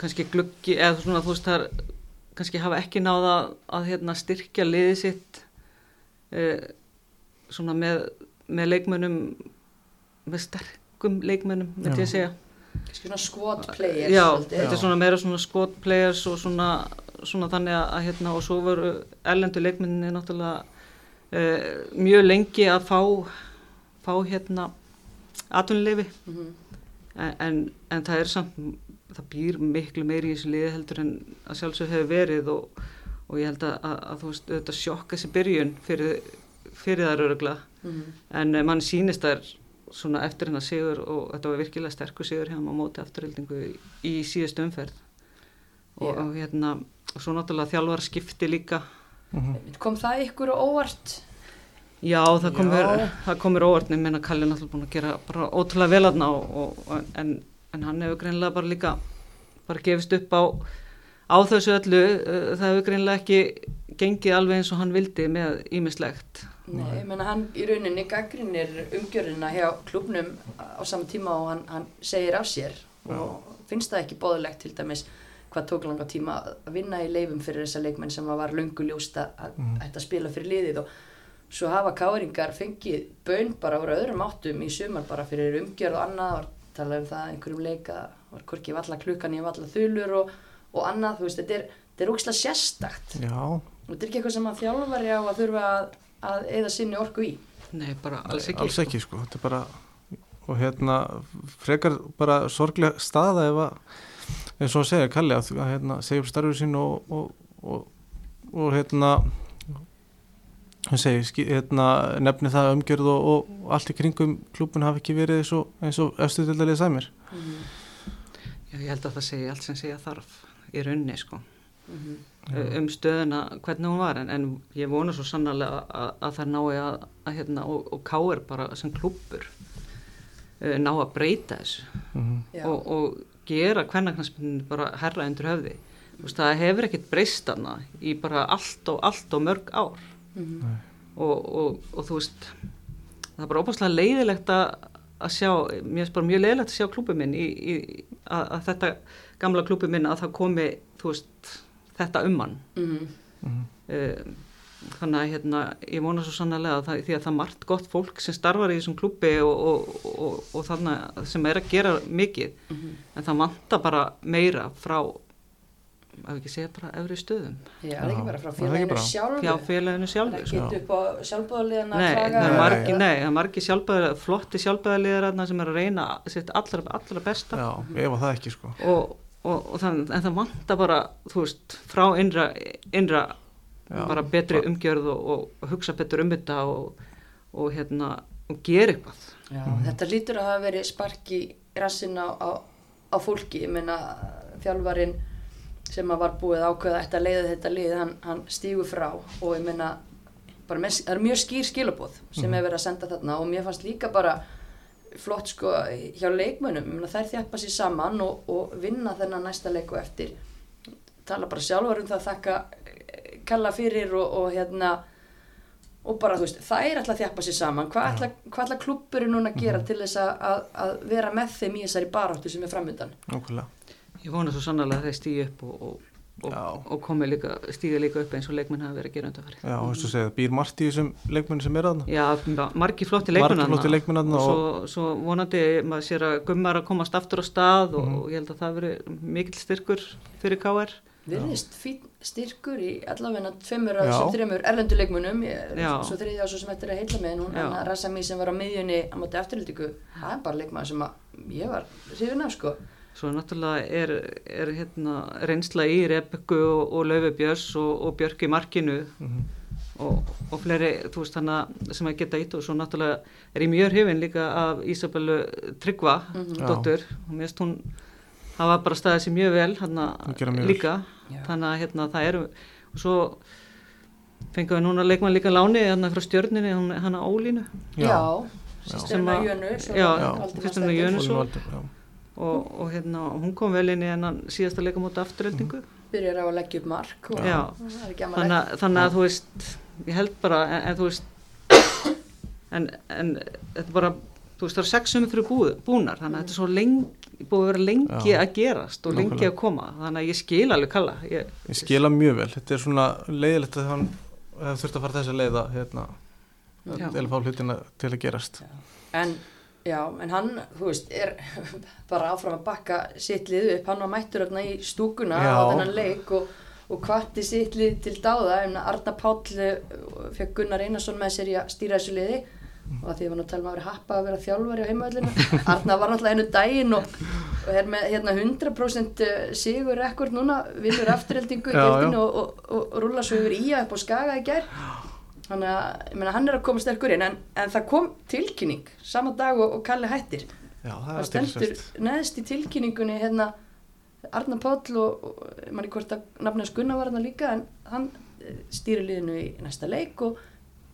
kannski gluggi eða svona þú veist það er kannski hafa ekki náða að, að hérna, styrkja liðið sitt uh, svona með, með leikmönnum með sterkum leikmönnum myndi Já. ég segja svona squad players Já, svolítið. þetta er svona meira svona squad players og svona, svona þannig að, hérna og svo voru erlendu leikminni náttúrulega uh, mjög lengi að fá fá hérna atvinnuleifi Mhm. en, en, en það er samt það býr miklu meiri í þessu liði heldur en að sjálfsög hefur verið og, og ég held að, að, að þú veist þetta sjokka þessi byrjun fyrir, fyrir það örugla Mhm. en eh, mann sýnist þær svona eftir hennar sigur og þetta var virkilega sterkur sigur hjá á móti afturhildingu í, í síðustu umferð. Og, Já. og hérna og svo náttúrulega þjálfar skipti líka. Mhm. kom það ykkur á óvart? Já það komur, það óvart. En menna Kalli er náttúrulega búin að gera bara ótrúlega vel aðna og, og, en, en hann hefur greinlega bara líka bara gefist upp á á þessu öllu, uh, það hefur greinlega ekki gengið alveg eins og hann vildi með ímislegt Nei, ég menna hann í rauninni gaggrinir umgjörðina hjá klubnum á sama tíma og hann, hann segir af sér. Og finnst það ekki bóðulegt til dæmis hvað tók langa tíma að vinna í leifum fyrir þessa leikmenn sem var löngu ljósta að Mhm. ætta að spila fyrir liðið. Og svo hafa káringar fengið bön bara úr öðrum áttum í sumar bara fyrir umgjörð og annað. og tala um það að einhverjum leika var hvorki valla klukkan í valla þulur og, og annað, þú veist, þetta er, þetta er ókslega sérstakt. Já, og þetta er ekki eitthvað sem að þjálfari á að þurfa að, að eða sinni orku í. Nei, bara alls ekki alls ekki sko, þetta er bara og hérna frekar bara sorglega staða ef að eins og að segja Kalli að, að hérna, segja upp starfið sín og, og, og, og hérna hann segi, ski, hérna nefni það umgjörð og, og, allt í kringum klúbun hafi ekki verið eins og, eins og til dælið sæmir. Já, ég held að það segi allt sem segja þarf í raunni sko. Mhm. um stöðuna hvernig hún var en, en ég vona svo sannarlega að, að það nái að, að hérna og, og káir bara sem klúppur uh, ná að breyta þessu. Já. og, og gera hvernaknarsmyndin bara herra undir höfði. Þú veist, það hefur ekkert breyst hana í bara allt og allt og mörg ár Mhm. og, og, og þú veist það er bara óbúslega leiðilegt að að sjá, mér finnst bara mjög leiðilegt að sjá klúbið minn í, í, að, að þetta gamla klúbið minn að það komi þú veist, þetta um hann Mhm. uh, þannig að hérna, ég vona svo sannlega að það, því að það er margt gott fólk sem starfar í þessum klúbi og, og, og, og þannig sem er að gera mikið Mhm. en það vantar bara meira frá ef ekki segja bara efri stöðum Já, það er ekki bara frá Já, það félaginu sjálfu. hjá félaginu Það er sjálfu ekki sko. upp á sjálfbúðaliðan að Nei, klaga. það er Nei. margi, nei, það er margi sjálfbæðar, flotti sjálfbæðarliðar sem er að reyna sitt allra, allra besta Já, ég var það ekki sko og, og, og þann, en það vantar bara, þú veist, frá innra, innra Já, bara betri bara- umgjörð og, og hugsa betur um þetta og, og hérna, og gera eitthvað. Já, þetta lítur að hafa verið spark í rassin á, á, á fólki, ég meina þjálfarin sem að var búið ákveða eftir að leiða þetta lið, hann, hann stígur frá. Og ég með, það er mjög skýr skilabóð sem er verið að senda þarna. Og mér fannst líka bara flott sko hjá meina þær þjappa sér saman og, og vinna þennan næsta leiku eftir. Tala bara sjálfur um það að þakka eh, kalla fyrir og, og hérna og bara þú veist, það er alltaf að þjappa sér saman. Hvað ætla, hvað ætla klubburinn núna að gera til þess að, að, vera með þeim í þessari baráttu sem er framöndan Nákvæmlega Ég vona svo sannlega að þeir stíði upp og, og, og, og komi líka, stíði líka upp eins og leikmenn hafa verið að gera undanfæri. Já, og þess að segja, býr margt í þessum leikmenni sem er aðna Já, margi flotti leikmenn Margir flottir leikmenn þarna og svo, svo vonandi maður sér að gummar að komast aftur á stað og, og ég held að það veri mikill styrkur fyrir KR. virðist fín styrkur í allavegna tveimur af Já. þessum þreimur erlendu leikmunum Já. svo þriðja svo sem þetta er að heilla með hún Já. hann Rassami sem var á miðjunni á móti afturhildingu það er bara leikmaður sem að ég var hrifin af sko Svo náttúrulega er, er hérna, reynsla í Rebekku og, og Laufi Björns og, og Björk í markinu Mhm. og, og fleiri þú veist þannig að- sem að geta ít og svo náttúrulega er ég mjög hrifin líka af Ísabellu Tryggva Mhm. Já. dóttur og mér finnst hún hafa bara staðið sér mjög vel hérna gera mjög líka Já. þannig að hérna það eru og svo fengum við núna leikmann líka láni hérna frá stjörninni hún- hana Ólínu já, Já. Sem að- Jönu systurina Steindórs. Jönu. svo. Já. og, og hérna hún kom vel inn í hennan síðasta leikamóta afturöldingu byrjar á að leggja upp mark Já. það er þannig, að- þannig að þú veist ég held bara en, en þú veist en, en þetta er bara þú veist það er fyrir búð, búnar þannig að þetta er svo lengi búið að vera lengi Já. að gerast og lengi Nákvæmlega. að koma þannig að ég skil alveg kalla ég, Ég skila mjög vel, þetta er svona leiðilegt að hann hefur þurft að fara þess að leiða hérna, Já. til að fá hlutina til að gerast En, já, en hann, þú veist, er bara áfram að bakka sitt lið upp, hann var mættur öfna í stúkuna Já. á þennan leik og, og kvatti sitt lið til dáða, en Arna Páll eh, fekk Gunnar Einarsson með sér í að stýra þessu liði. Og að því að að tala um að vera happa að vera þjálfari á heimavöllinu, Arna var náttúrulega einu daginn og, og er með hérna 100% sigur rekord núna, vinnur afturheldingu í já. og, og, rúla svo yfir í að upp á skaga í gær Þannig að, ég meina, hann er að koma sterkur inn, en, en það kom tilkynning sama dag og, og Kalli hættir. Já, það Það er stendur neðst í tilkynningunni hérna Arna Páll og, og manni hvort að nafnast Gunnar var hann líka, en hann eh, stýrir liðinu í næsta leik og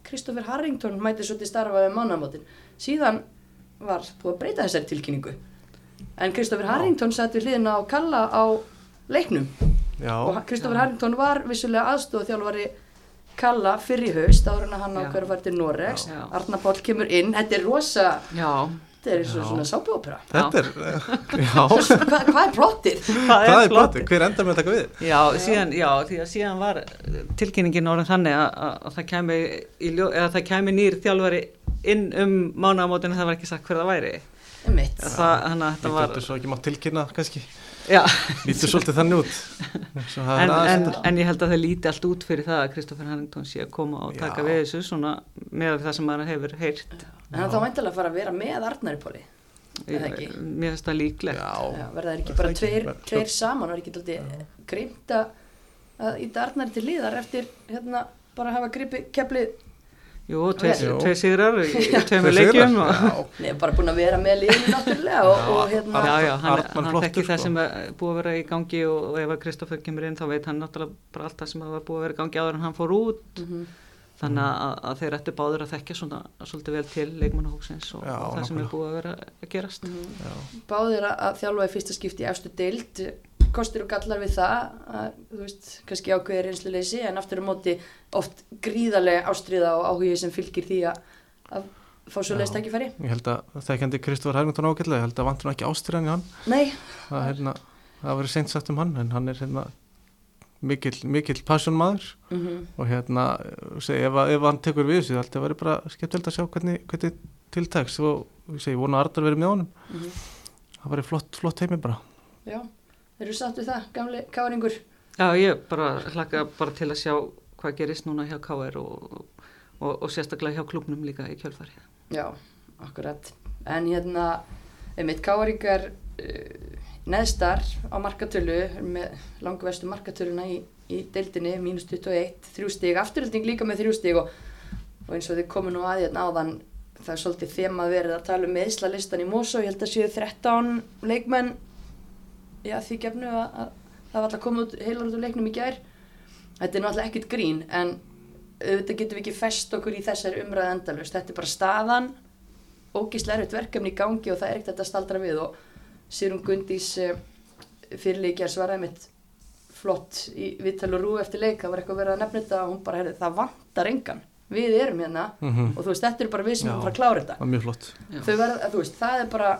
Kristoffer Harrington mæti svo til starfa við mannamótin. Síðan var búið að breyta þessari tilkynningu. En Kristoffer Harrington satt við hliðina á Kalla á leiknum Já, og Kristoffer Harrington var vissulega aðstóð þjálfari Kalla fyrir haust áður en að hann ákveður að fara til Noregs. Arna Páll kemur inn, þetta er rosa já, þetta er svo, svona sábjópera þetta er, já, Hva, hvað er plottið? það það er blótið, hver endar með að taka við? Já, síðan, já, því að síðan var tilkynningin orðin þannig að, að, að það kæmi í ljó, eða það kæmi nýr þjálfari inn um mánagamótinu það var ekki sagt hver það væri. Mitt. það, þannig að þetta var gætu svo ekki mátt tilkynna, kannski Lítur svolítið þannig út. Það er en, aðeins en, en ég held að það líti allt út fyrir það að Kristoffer Hannington sé að koma og taka Já. við þessu svona með það sem maður hefur heyrt. En hann þá væntalega að fara að vera með Arnari Páli. Er það ekki? mér finnst það líklegt. Já, verða það ekki Er bara það ekki? tveir, tveir saman? Var ekki alltaf greimt að að íta Arnari til liðar eftir hérna bara að hafa gripið keflið Jú, tveir sigrar sigrar, leikjum og, já. Nei, bara búin að vera með liðinu náttúrulega og, Já, og hérna Já, já, hann, Arnar hann flottur, þekki það sko. sem er búið að vera í gangi og, og ef að Kristoffer kemur inn þá veit hann náttúrulega bara allt það sem var búið að vera í gangi áður en hann fór út. Mhm. þannig að, að þeir ættu báður að þekkja svona svolítið vel til leikmannahóksins og, Já, og það sem er búið að vera að gerast. Já, Báðir að, að þjálfa í fyrsta skipti í efstu deild, kostir og gallar við það, að, þú veist, kannski ákveðir reynsluleysi en aftur á móti oft gríðarlega ástriða og áhugi sem fylgir því að, að fá svo Já. leist ekki færi. ég held að þekkjandi Kristófar Hermington ágætlega, ég held að vantur nú ekki ástyrjan í hann. Nei, það, hérna, það verið seint sagt um hann en hann er hérna mikill, mikill passion maður. Mm og hérna segi, ef, ef hann tekur við þessu þá verður bara skemmtilegt að sjá hvernig, hvernig tiltæks og ég vona að Artur verið með honum. Það verður flott, flott heimi bara. Já, þeir eru satt við það, gamli káringur. Já, ég bara hlaka bara til að sjá hvað gerist núna hjá KR og, og, og sérstaklega hjá klubnum líka í kjölfari. Já, akkurat. En hérna, einmitt káringar uh, neðstar á markatölu, með langu vestu markatöluna í, í deildinni, mínus 21, þrjú stig, afturölding líka með þrjú stig og, og eins og þið komu nú að hérna áðan, það er svolítið þema verið að tala um meðsla listan í Mosó, ég held að séu 13 leikmenn, já því gefnu að, að það var alltaf komið út heilar út úr leiknum í gær. Þetta er náttúrulega ekkert grín, en auðvitað getum við ekki fest okkur í þessari umræðu endalust. Þetta er bara staðan, ógíslega erfitt verkefni í gangi og það er ekkert hægt að staldra við og Sýrum Gundís uh, fyrirleikjar svaraði mitt flott í viðtal og rú eftir leik, það var eitthvað verið að nefna þetta og hún bara, heyrði, það vantar engan, við erum hérna mm og þú veist, þetta er bara við sem erum að fara að klára þetta. það er mjög flott verð, veist, það er bara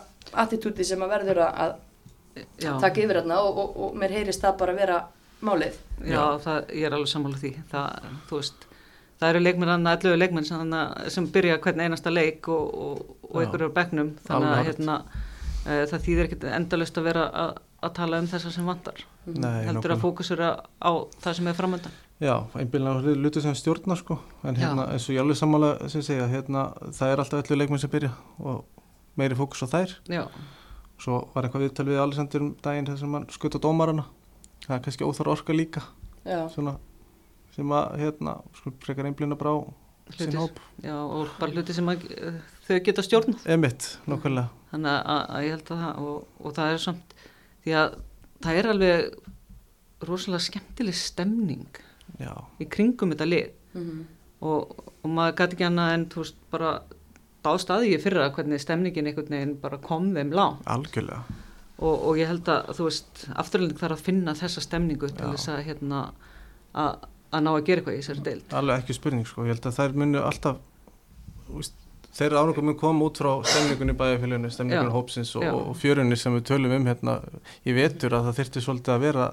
attitúti sem að verður að, taka yfir hérna og, og, og mér heyrist það bara vera málið. já það, ég er alveg sammála því. Það, veist, það eru leikmenn hann, 11 leikmenn sem, sem byrja hvern einasta leik og, og, ykkur eru á bekknum. Þannig að hérna, e, það þýðir ekkert endalust að vera að, að tala um þessar sem vantar. Mhm. Nei, Heldur nákvæmlega. að fókusura á það sem er framöndan. Já, einbílina lutu sem stjórnar sko en Já. hérna eins og ég alveg sammála sem segja hérna það er alltaf öllu leikmenn sem byrja og meiri fókus á þær Já, svo var eitthvað viðtal við Alessandur um daginn þess að mann skutt á dómarana. Það er kannski óþar orka líka. Já, svona sem að hérna sko frekar einblina bara á sinn Hlutir. hóp. Já, og bara hluti sem að, þau geta stjórnað. emitt, nokkulega þannig að, að, ég held að það og, og það er samt því að það er alveg rosalega skemmtileg stemning já, í kringum þetta lið. Mhm, og, og maður gæti ekki annað en þú veist bara að ég fyrra hvernig stemningin einhvern veginn bara kom þeim lá algjörlega. Og, og ég held að þú veist afturlending þarf að finna þessa stemningu til þess að hérna að, að ná að gera eitthvað í þessari deild. Alveg ekki spurning sko, ég held að þær munu alltaf úst, þeirra ánægum mun koma út frá stemningunni bæðafélaginu, stemningunni hópsins og, og fjörunni sem við tölum um hérna. Í vetur að það þyrfti svolítið að vera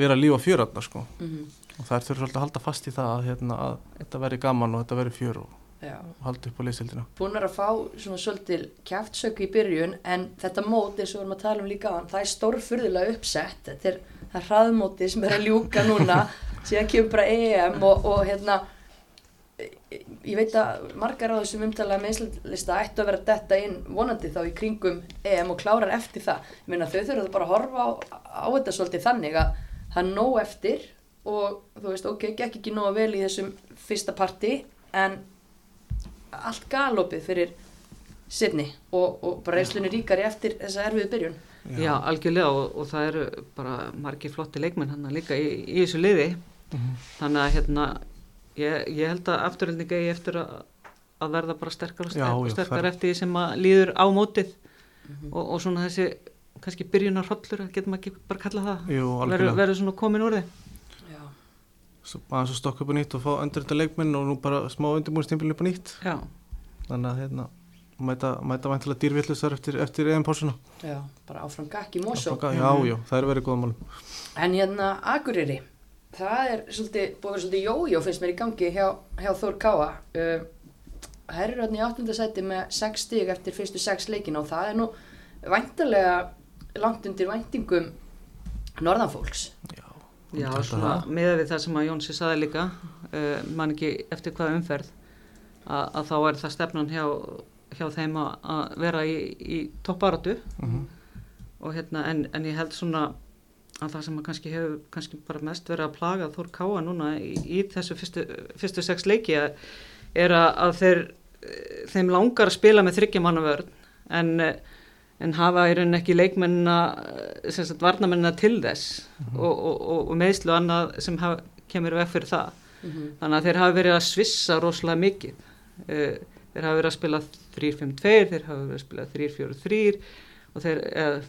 vera líf og fjörarna sko. Mhm, og þær þurfum svolítið að halda fast í það að, hérna, að þetta veri gaman og þetta veri fjör og, halda upp á leysildina búin að fá svona svolítil kjaftsöku í byrjun en þetta mót eins og við erum að tala um líka á það er stórfurðulega uppsett. Þetta er það hraðmóti sem er að ljúka núna síðan kemur bara EM og, og hérna ég veit að margar á þessum umtalaða meðslista ættu að vera detta inn vonandi þá í kringum EM og klárar eftir það. Ég meina þau þurfa bara að horfa á, á þetta svolítið þannig að það er nóg eftir og þú veist ok, gekk ekki nóg vel í þessum fyrsta parti en allt galopið fyrir Sydney og, og bara reynslunni ríkari eftir þessa erfiðu byrjun. Já, algjörlega og, og það eru bara margir flotti leikmenn hann líka í, í þessu liði. Mhm. þannig að hérna ég, ég held að afturöldinga eigi eftir að, að verða bara sterkar og Já, sterkar, já, sterkar það- eftir því sem að líður á mótið. Mhm. og, og svona þessi kannski byrjunar hrollur, getur maður ekki bara kalla það? Verður, algjörlega. verður svona komin úr þið Já, aðeins að stokka upp á nýtt og fá endur þetta leikminn og nú bara smá undirbúinstimpilin upp á nýtt. Já, þannig að hérna mæta, mæta væntilega dýrvillusar eftir, eftir EM-pásuna já, bara áfram gakk í Mosó. Já, já, það er verið góða málum. En hérna Akureyri, það er svolítið, búið að vera svolítið jójó finnst mér í gangi hjá, hjá Þór Káa. Uh, eru hérna í áttundasæti með 6 stig eftir fyrstu 6 leikina og það er nú væntalega langt undir væntingum norðanfólks. Já, já svona með við það sem að Jónsi saði líka uh, man ekki eftir hvaða umferð að, að þá er það stefnan hjá, hjá þeim að, að vera í, í topparatu mhm, og hérna en, en ég held svona að það sem að kannski hefur kannski bara mest verið að plaga Þór Káa núna í, í þessu fyrstu, fyrstu sex leiki er að, að þeir eh, þeim langar að spila með þryggjamanna vörn. En, eh, en hafa í rauninni ekki leikmennina eh, sem sagt varnamennina til þess og, og, og, og meðslu annað sem haf, kemur veg fyrir það. Þannig að þeir hafa verið að svissa rosalega mikið. Uh, þeir hafa verið að spila 3-5-2 þeir hafa verið að spila 3-4-3 og þeir, eða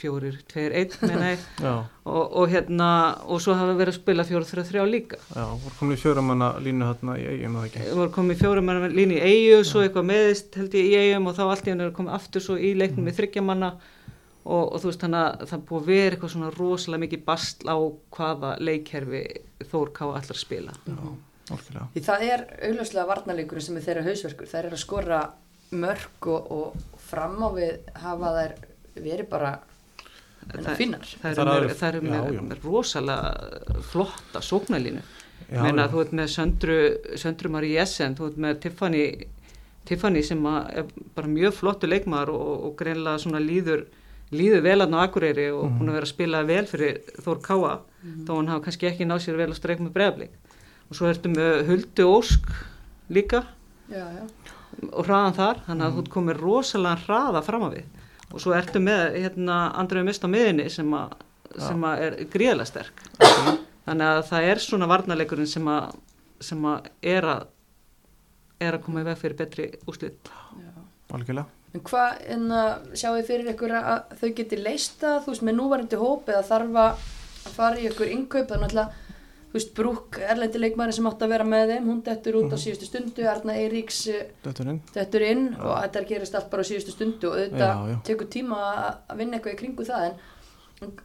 3-4-2-1 meina ég Já, og, og hérna, og svo hafa verið að spila 4-3-3 líka já, voru komin í fjóramanna línu hérna í og það ekki. Það voru komið fjórum manna línu í eigu, svo eitthvað meðist held ég í eigum og þá allt í henni er komið aftur svo í leiknum með þryggjamanna og, og þú veist þannig að það búið að vera eitthvað svona rosalega mikið bastl á hvaða leikkerfi Þór Ká allar spila. Orkilega. Því það er augljóslega varnarleikurinn sem er þeirra hausverkur. Það er að skora mörg og, og fram á við hafa þær verið bara Það- finnar. Það Það eru er með, rosalega flotta sóknarlínu. Já, Meina þú ert með Söndru, Söndru Marí Jessen, þú ert með Tiffany, Tiffany sem er bara mjög flottu leikmaður og, og greinlega svona líður, líður vel aðna á Akureyri og Mhm. búin að vera að spila vel fyrir Þór Káa þó hann hafa kannski ekki náð sér vel að streik með bregðarblik. Og svo ertu með Huldu Ósk líka Já, já. og hraðan þar, þannig að þú ert komið rosalega hraða fram á við. Og svo ertu með hérna Andreu Mist á miðinni sem, a, sem að er gríðlega sterk. Þannig að það er svona varnarleikurinn sem að, sem að er að er að koma í veg fyrir betri úslit. Algjörlega. En hvað, en að sjáu þið fyrir ykkur að þau geti leist það, þú veist, með núvarandi hóp eða þarf að fara í ykkur innkaup, þannig að, þú veist, Brúk, erlendi leikmæri sem átt að vera með þeim, hún dettur út á síðustu stundu, Arna Eiríks eh, Dötturinn. dettur inn og þetta gerist allt bara á síðustu stundu og já. tekur tíma að- vinna eitthvað í kringu það en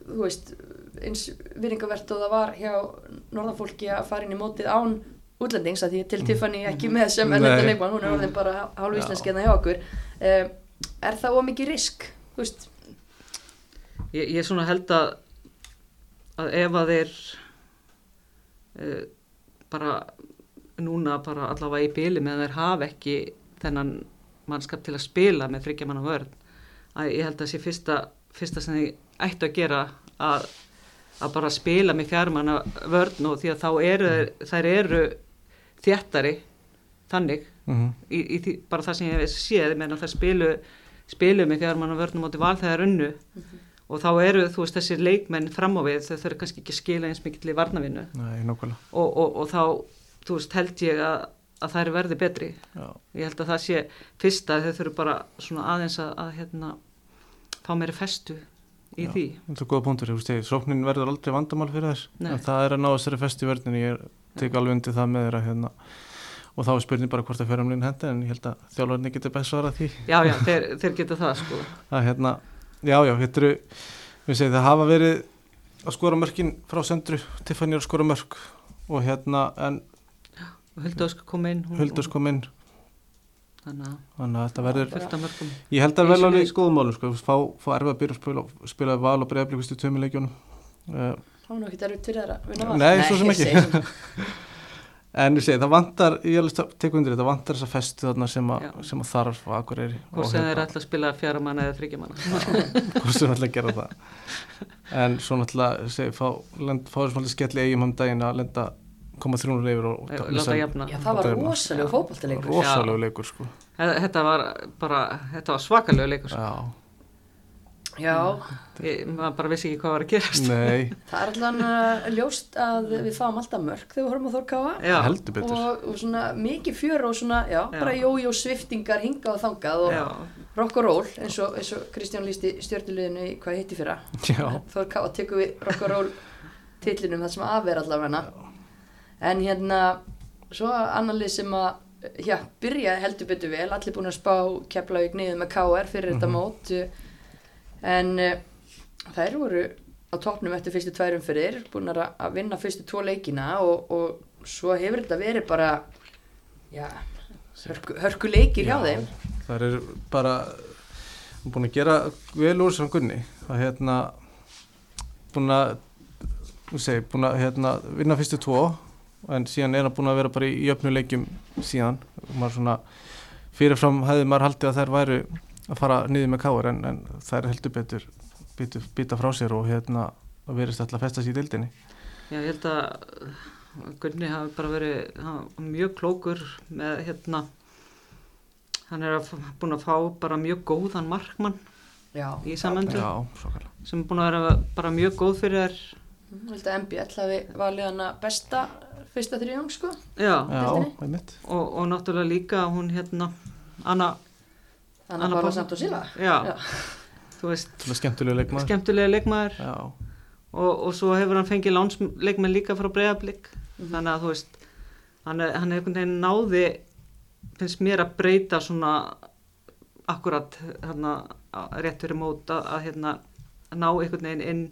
þú veist, eins viringavert og það var hjá norðanfólki að fara inn í mótið án útlendings að því til Tiffany ekki með sem leikmann, hún er orðin bara hálf íslenski hérna hjá okkur. Um, er það ómikið risk, þú veist? Ég, ég svona held að, að ef að þeir uh, bara núna bara allavega í byli með að þeir hafa ekki þennan mannskap til að spila með þryggjamanna vörn. Að ég held að sé fyrsta, fyrsta sem þeir ættu að gera að, að bara spila með fjármanna vörn og því að þá eru þær eru þjættari þannig Mm í, í því, bara það sem ég hef séð að það spilu, spilu með fjármann og vörnum átti val þegar unnu og þá eru þú veist þessi leikmenn fram á við þau þurfa kannski ekki að skila eins mikið til varnavinnu Nei, og, og, og þá þú veist held ég að, að það er verði betri Já. ég held að það sé fyrsta þau þurfa bara svona aðeins að, að hérna fá meiri festu í Já. því Þetta er góða punktur, þú veist, sóknin verður aldrei vandamál fyrir þess. Nei. En það er að ná þessari fest í verðinni, ég tek alveg undir það með þeirra hérna. Og þá er spurning bara hvort að fjárhamlinn hendi, en ég held að þjálfarni getur best svarað því. já já þeir, þeir geta það sko að hérna, já, já, þetta eru við segjum það hafa verið að skora mörkin frá sendru Tiffany er að skora mörk og hérna en og Huldaðsk kom inn Huldurs kom inn. Þannig að þetta verður, ég held að Eins og alveg í skoðum málum sko, fá, fá erfið að byrja að spila, spila val og breyðablíkust í tömuleikjunum uh, þá er nú ekki erfitt fyrir þeirra að vinna val. Nei, svo sem ekki. en ég segi það vantar, ég alveg teku undir þetta vantar þessa festu þarna sem, a, sem að þarf á Akureyri hvort sem þeir ætla að spila fjara manna eða þryggja manna. Hvort sem ætla að gera það. En svo náttúrulega segi, fá, lend, fá þessum alltaf skell í eigum um daginn að lenda koma þrjúnur yfir og láta jafna. Já, það var rosalega fótballtileikur. rosalegu leikur sko. Þetta var bara, þetta var svakalega leikur sko. já, Já, ég maður bara vissi ekki hvað var að gerast. Nei, það er allan uh, ljóst að við fáum alltaf mörg þegar við horfum á Þórkáa. já, heldur betur. Og, og svona mikið fjör og svona, já, Já. bara jójó sviftingar hingað og þangað og já, rock og roll eins og, eins og Kristján lísti stjórnuleginu í hvað hitti fyrra. Ká tekur við rock og roll titlinum það sem af er allavega. En hérna svo annar lið sem að já, byrja heldur betur vel allir búin að spá Keflavík niður með KR fyrir þetta mót en uh, þær voru á toppnum eftir fyrstu tværum fyrir búin að að vinna fyrstu tvo leikina og, og svo hefur þetta verið bara já, hörku, hörku leikir hjá þeim. það er bara búin að gera vel úr sem Gunni það hérna búin að segi, búin að hérna, vinna fyrstu tvo en síðan er hann búin að vera bara í jöfnuleikjum síðan. Maður svona fyrirfram hefði maður haldið að þær væru að fara niður með káar en, en þær heldur betur býtu, býta frá sér og hérna að verist alltaf að festa sér í dildinni já, ég held að Gunni hafi bara verið hann, var mjög klókur með hérna hann er að, búin að fá bara mjög góðan markmann já, í samöndu sem er búin að vera bara mjög góð fyrir þær. Ég held að MBL hafi valið hana besta fyrsta þrjung sko já, Já, og, og náttúrulega líka hún hérna Anna, Anna Pála samt og síla já, Já. þú veist Svona skemmtilega leikmaður. skemmtilega leikmaður Já, og, og svo hefur hann fengið lánsleikmenn líka frá breyðablík Mhm. þannig að þú veist hann er, hann er einhvern veginn náði finnst mér að breyta svona akkurat hérna, rétt fyrir mót að, að hérna, ná einhvern veginn inn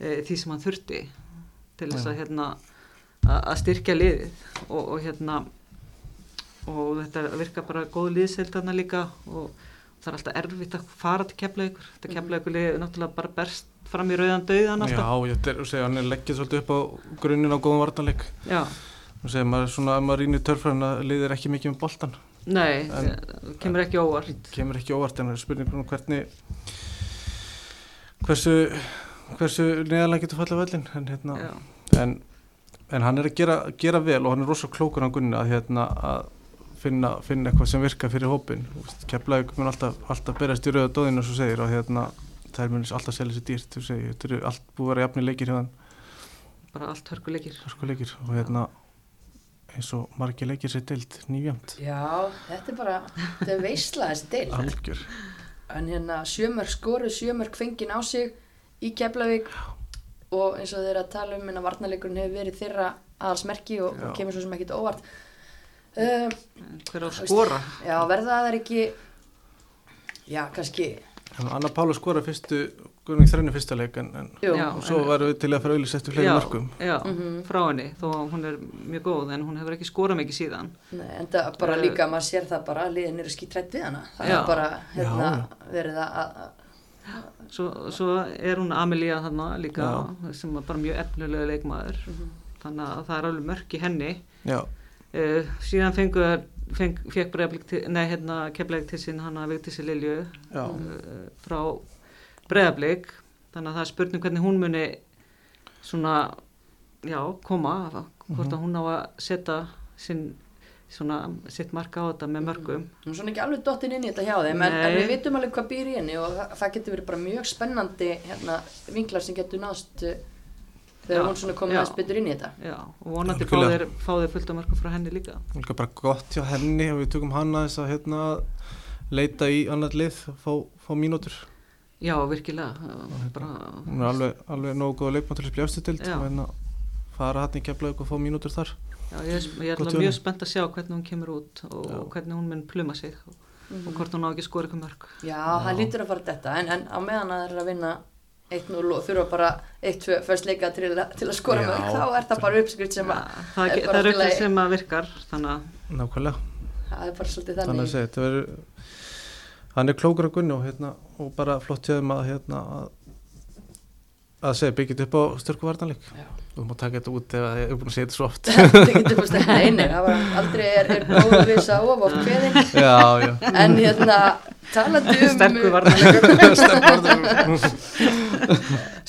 e, því sem hann þurfti til þess að hérna að styrkja liðið og, og hérna og þetta virka bara góð liðseld þarna líka og það er alltaf erfitt að fara til keflaugur þetta Mhm. keflaugur liðið náttúrulega bara berst fram í rauðan döðan já, alltaf ég er, segja, hann er leggið svolítið upp á grunninn á góðum vartanleik. Já. Þú segir, maður er svona, ef maður rýnir törfræðin að liðir ekki mikið með boltan. Nei, En- kemur ekki óvart. Kemur ekki óvart en það er spurning um hvernig, hversu, hversu neðalega getur fallið völlin. En, hérna, Já, en, en hann er að gera, gera vel og hann er rosa klókur á gunni að, hérna, að finna, finna eitthvað sem virkar fyrir hópin. Keflaug mun alltaf, alltaf berast í rauða dóðinu og svo segir og hérna, þær mun alltaf selja sér dýrt. Þú segir, þetta eru allt búið að vera jafni leikir hjá hann. bara allt hörkuleikir. Hörku leikir og hérna eins og margir leikir sér deild nýfjamt. Já, þetta er bara, þetta er veisla þessi deil. Algjör. En hérna sjömörk skoru, sjömörk fengin á sig í Keflavík og eins og þeir að tala um en að varnarleikurinn hefur verið þeirra aðalsmerki og, og kemur svo sem ekkit óvart. Uh, Hver á að skora? já, verða það er ekki, já, kannski, Anna Pála skora fyrstu, Gunning þrennu fyrsta leik en, en jú, Já. og svo varum við til að fara auðvitað eftir fleiri já, mörgum. Já, Mhm. frá henni, þó að hún er mjög góð en hún hefur ekki skorað mikið síðan. Nei, en það bara Eh. líka, maður sér það bara að liðin eru skítrætt við hana. Það Já. er bara, hérna, Já, verið að, að Svo, svo er hún Amelia þarna líka sem er bara mjög efnulega leikmaður. Mhm. Þannig að það er alveg mörk í henni. Já, Uh, síðan fengu þær, feng, fekk Breiðablík til, nei hérna kefleik til sín hana Vigdísi Lilju já, uh, frá Breiðablík. Þannig að það er spurning hvernig hún muni svona, já, koma, hvort að hún á að setja sinn, svona, sitt marka á þetta með mörgum. Hún er svona ekki alveg dottin inn í þetta hjá þeim en, en við vitum alveg hvað býr í henni og það, það getur verið bara mjög spennandi hérna, vinklar sem getur nást uh, þegar Já, hún svona komið já. aðeins betur inn í þetta. Já, og vonandi fá þeir, fá þeir fullt af mörgum frá henni líka. líka bara gott hjá henni og við tökum hana þess að hérna leita í annað lið, fá, fá mínútur. Já, virkilega. Bara, Hún er alveg, alveg nógu góð leikmann til að spjástu til Já. og hérna fara hann í keflaug og fá mínútur þar. já, ég, er- er alveg mjög spennt að sjá hvernig hún kemur út og, Já. hvernig hún mun pluma sig og, og hvort hún á ekki að skora eitthvað mörg. Já, það lítur að fara þetta en, en á meðan að það er að vinna 1-0 og þurfa bara 1-2 fyrst leika til, til að skora mörg þá er það bara uppskrift sem að það, er er bara það er lagi. eitthvað sem að virkar, þannig að Nákvæmlega. það er bara svolítið Þannig að þetta verður, hann er klókur að gunni og hérna, og bara flott hjá þeim að hérna að, að segja, byggjit upp á styrku vartanleik. Já. Þú má taka þetta út ef að ég er búin að segja þetta svo oft. Það getur fyrst ekki, nei, nei, það var aldrei er, er góð að vissa of of kveðin já, já. en hérna talandi um sterkur vartanleik.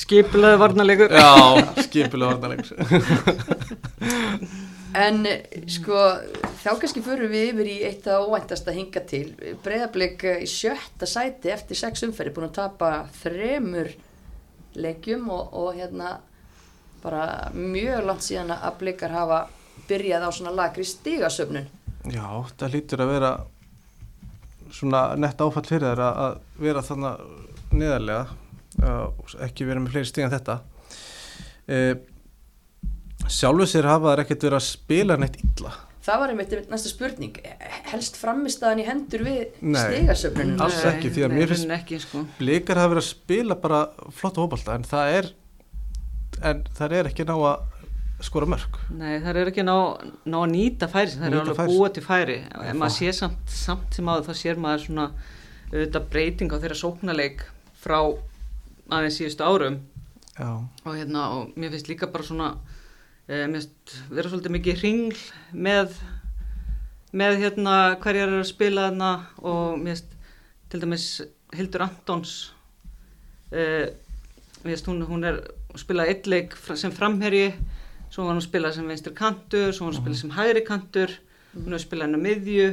skipulega varnarleikur. Já, skipulega vartanleik. En sko, þá kannski förum við yfir í eitt af óvæntast að hinga til. Breiðablик í sjötta sæti eftir sex umferði, búin að tapa þremur leikjum og, og hérna bara mjög langt síðan að blikar hafa byrjað á svona lagri stigasöfnun. Já, það lítur að vera svona nett áfall fyrir þær að- að vera þannig neðarlega uh, ekki vera með fleiri stíð en þetta uh, Sjálfu sér hafa þær ekkert verið að spila neitt illa Það var einmitt næsta spurning, helst framistaðan í hendur við Nei. stigasöfnun. Alls ekki, því að nei, mér finnst- sko. Blikar hafa verið að spila bara flotta hópalta en það er en það er ekki ná að skora mörg Nei, það er ekki ná, ná að nýta færi það er alveg búa til færi. Ef maður sé samt, samt sem áður þá sér maður svona auðvitað breyting á þeirra sóknarleik frá aðeins síðustu árum. Já, og hérna og mér finnst líka bara svona e, mér finnst vera svolítið mikið hringl með með hérna hverjar eru að spila þarna og mér finnst til dæmis Hildur Antons e, mér finnst hún, hún er spilað eitt leik sem framherji svo var hún að spila sem vinstri kantur svo var hún að spila sem hægri kantur hún hefur spilað henni á miðju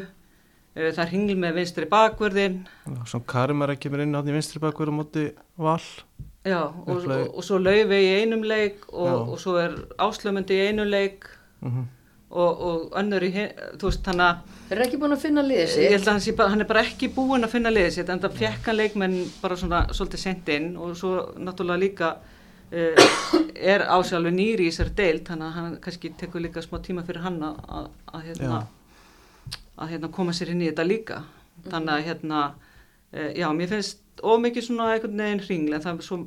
e, það er hringl með vinstri bakverðin svo Karimara kemur inn á því vinstri bakverð á móti val. Já, og, og, og svo laufi í einum leik og, og svo er áslömyndi í einum leik. Mhm. og, og önnur í, þú veist, þannig að Þeir eru ekki búin að finna liðið ég sitt. held að hann, sé bara, hann er bara ekki búinn að finna liðið sitt en það fekk hann leikmenn bara svona svolítið sent inn og svo náttúrulega líka uh, er ásjálfur nýri í þessari deild þannig að hann kannski tekur líka smá tíma fyrir hann að, að, að, hérna, að hérna, koma sér inn í þetta líka þannig að hérna uh, já, mér finnst of mikið svona einhvern veginn hringl en það er svo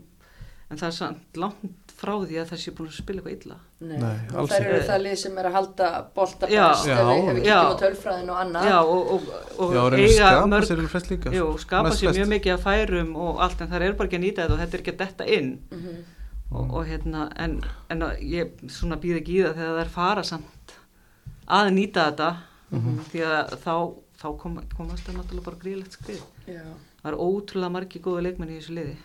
en það er samt langt frá því að það sé búin að spila eitthvað illa Nei, Nei, og alls þær eru ekki. það lið sem er að halda bolta Já. best ef Já. við, ef við Já. kíkjum á tölfræðin og annað. já, og, og, og Já, reynir að eiga mörg sér líka. Jú, skapa sér mjög mikið að færum og allt en það er bara ekki að nýta þetta og þetta er ekki að detta inn Mhm. Og, og hérna en, en að ég svona býð ekki í það þegar það er fara samt að nýta þetta. Mhm. því að þá, þá kom, komast það náttúrulega bara gríðlegt skrið. Já. það er ótrúlega margi góða leikmenn í þessu liði.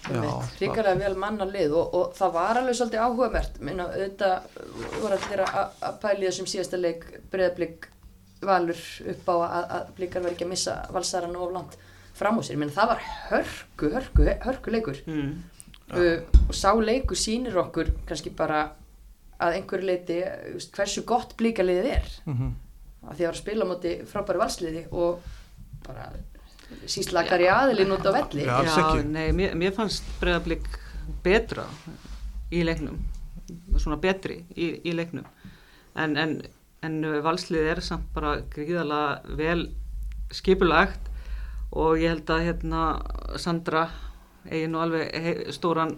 Já, Ríkarlega vel manna lið og, og það var alveg svolítið áhugavert. Minna auðvitað voru allir að að pæli þessum síðasta leik. Breyðablík valur upp á að, að blíkar verið ekki að missa valsaran of langt fram á sér, minna það var hörku, hörku, hörku leikur mm. Uh, og sá leikur sýnir okkur kannski bara að einhverju leiti veist, hversu gott blíkaliðið er Mhm. að því að var að spila á móti frábæri valsliði og bara síslakar í aðilinn út á velli Já. ekki. nei, mér, mér fannst bregðarblik betra í leiknum svona betri í, í leiknum en, en, en valslið er samt bara gríðalega vel skipulagt og ég held að hérna Sandra eigi nú alveg stóran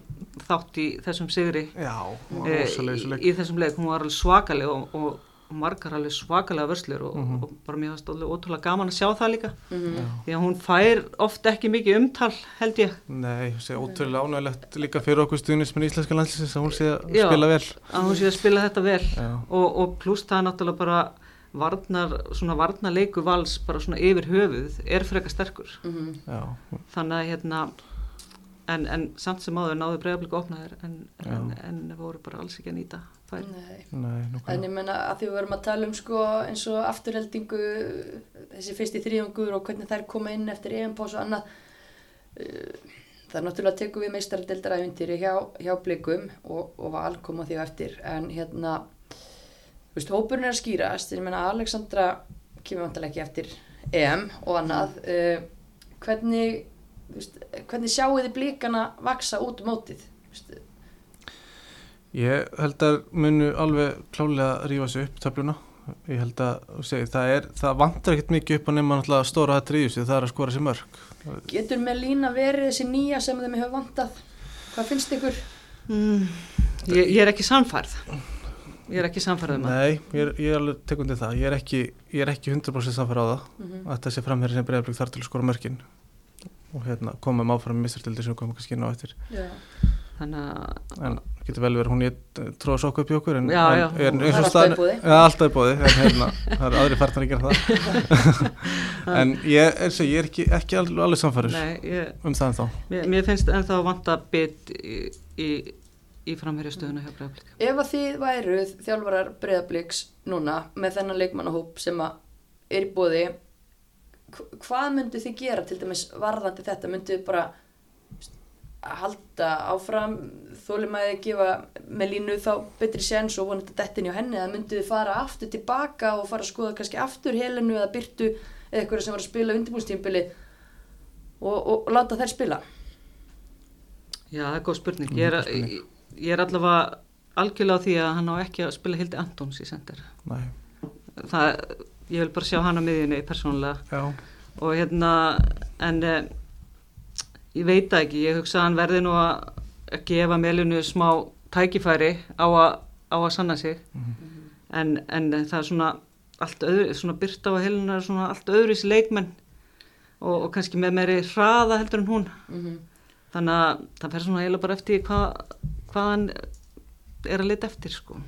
þátt í þessum sigri Já, þessu í, í þessum leik, hún var alveg svakaleg og, og, og margar alveg svakalega vörslur og, Mhm. og bara mér fannst alveg ótrúlega gaman að sjá það líka Mhm. því að hún fær oft ekki mikið umtal held ég Nei, sé ótrúlega ánægilegt líka fyrir okkur stuðnismenn íslenska landsins að hún sé að Já. spila vel. að hún sé að spila þetta vel og, og pluss það er náttúrulega bara varnar, svona varnarleiku vals bara svona yfir höfuð er frekar sterkur Mhm. Já, þannig að hérna en, en samt sem áður náðu bregðarblik opnaðir en, en, en voru bara alls ekki að nýta færi Nei. nei, En ég menna að því við verum að tala um sko eins og afturheldingu, þessi fyrsti þrýjangur og hvernig þær koma inn eftir EM-pás og annað. Uh, Það er náttúrulega að tekum við meistaradeildaræfintýri hjá, hjá blikum og, og val koma því eftir. En hérna, þú veist, hópurinn er að skýrast. Ég menna Alexandra kemur vantilega ekki eftir EM og annað. Uh, hvernig, veist, hvernig sjáu þið blikana vaksa út um mótið? Veist, Ég held að munu alveg klálega rífa sig upp töfluna. Ég held að, þú segir, það er, það vantar ekkert mikið upp að nema náttúrulega stóra það tríðus það er að skora sér mörg. Getur með lína verið þessi nýja sem þeim hefur vantað? Hvað finnst ykkur? mm, ég, ég er ekki samfærð ég er ekki samfærð um það Nei, ég er, ég er alveg tekundi það. Ég er ekki, ég er ekki 100% samfæra á það Mm að þessi framherri sem breyðablík þar til að skora mörkin og hérna komum áfram í mistartildi sem komum kannski inn á eftir. Já. þannig að En getur vel verið hún ég tróða sokku upp í okkur en, Já, en, já. en er eins og alltaf staðan- í boði. Já, alltaf í bóði, en hérna, það eru aðri farnar að gera það en ég, eins og ég er ekki, ekki alveg, alveg ég, um það en þá mér, mér finnst ennþá vanta bit í, í, í framherjastöðuna hjá bregðarblik Ef að þið væruð þjálfarar breyðabliks núna með þennan leikmannahóp sem að er í bóði hvað myndu þið gera til dæmis varðandi þetta? Myndu þið bara halda áfram þólimæði gefa með línu þá betri séns og vonandi dettin hjá henni eða myndu þið fara aftur tilbaka og fara að skoða kannski aftur helinu eða byrtu eða eitthvað sem var að spila undirbúrstímbili og, og, og láta þær spila? Já, það er góð spurning. Ég er, ég, ég er allavega algjörlega á því að hann á ekki að spila Hildi Antons í sendir. Næ, Það, ég vil bara sjá hann á miðjunni persónulega. Já, og hérna, en eh, ég veit ekki, ég hugsa að hann verði nú að gefa meilinu smá tækifæri á að, á að sanna sig. En, en það er svona allt öðru, svona byrta á heiluna er svona allt öðru í þessi leikmenn. Og, og kannski með meiri hraða heldur en hún. Mm þannig að það fer svona eiginlega bara eftir hvað, hvað hann er að leta eftir sko.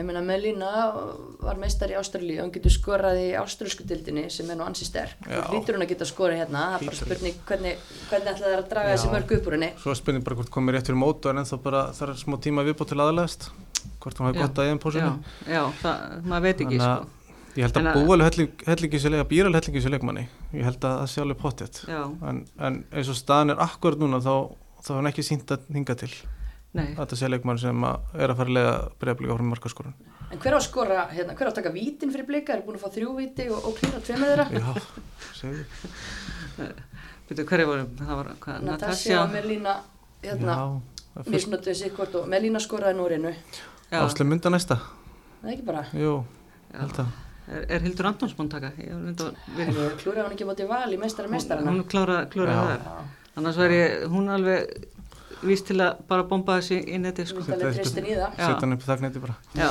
Ég meina Melina var meistar í Ástralíu og hann getur skorað í ástralsku dildinni sem er nú ansi sterk. Já. Þú hlýtur hún að geta skorað hérna, það er bara spurning hvernig, hvernig ætla það að draga Já. þessi mörg upp úr henni. svo er spurning bara hvort komið rétt fyrir mótu en ennþá bara það er smá tíma viðbót til aðalegast hvort hún hafi gott að einn já, já það, maður veit ekki Þannig sko. ég held að að- búa alveg helling, hellingi sér leik, að býra alveg hellingi sér leikmanni ég held að það sé alveg pottet já, en, en eins og staðan er akkurat núna þá, þá er hann ekki sínt að hinga til Nei, þetta sé leikmann sem að er að fara að leiða breyflíka frá markaskorun En hver á að skora, hérna, hver á að taka vítin fyrir blika? Er búin að fá þrjú víti og, og klíra tveimur þeirra? já, segðu veitu hverju voru, það var hvað, Natasja og Merlína, hérna, það sig hvort og Merlína skoraði Norinu. Já, áslega mynda næsta Það er ekki bara. jú, já. held að Er, er Hildur Antons búin að taka? Klúraði hann ekki mótið val í meistara meistarana? Hún klára, klára Já. það Annars væri hún alveg víst til að bara bomba þessi sko. í það. Já. setja hann upp þakknætti bara Já,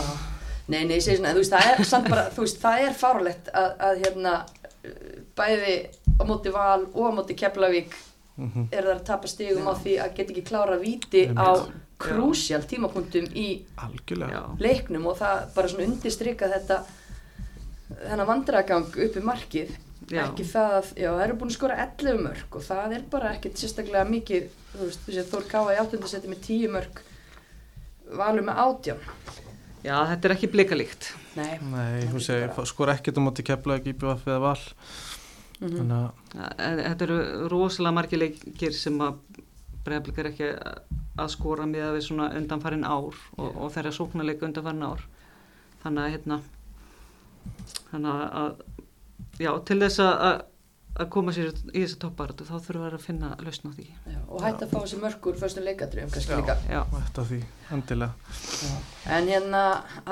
Nei, nei, ég segi svona, þú veist, það er samt bara, þú veist, það er fárlegt að, að hérna, bæði á móti val og á móti Keflavík Mhm. er það að tapa stigum á því að geta ekki klára víti á krúsjál tímapunktum í algjörlega já, leiknum og það bara svona undirstrika þetta þennan vandragang upp í markið Já. ekki það að, já, það eru búin að skora 11 mörg og það er bara ekkert sérstaklega mikið, þú veist, þú veist, Þór Káa í áttundasetti með 10 mörg valur með 18 já, þetta er ekki blikalíkt Nei, Nei, hún segir, bara- skor ekkert um átti kepla ekki IBF eða val. Mhm. þannig að Þetta eru rosalega margir leikir sem að bregðarblik er ekki að skora með við svona undanfarin ár og, og þeirra sóknarleika undanfarin ár. Þannig að hérna þannig að já, til þess að, að að koma sér í þessi topparötu þá þurfum við að finna lausn á því. Já, og hægt að fá þessi mörgur fyrstum leikadröfum kannski Já. líka. Já, þetta því, endilega. En hérna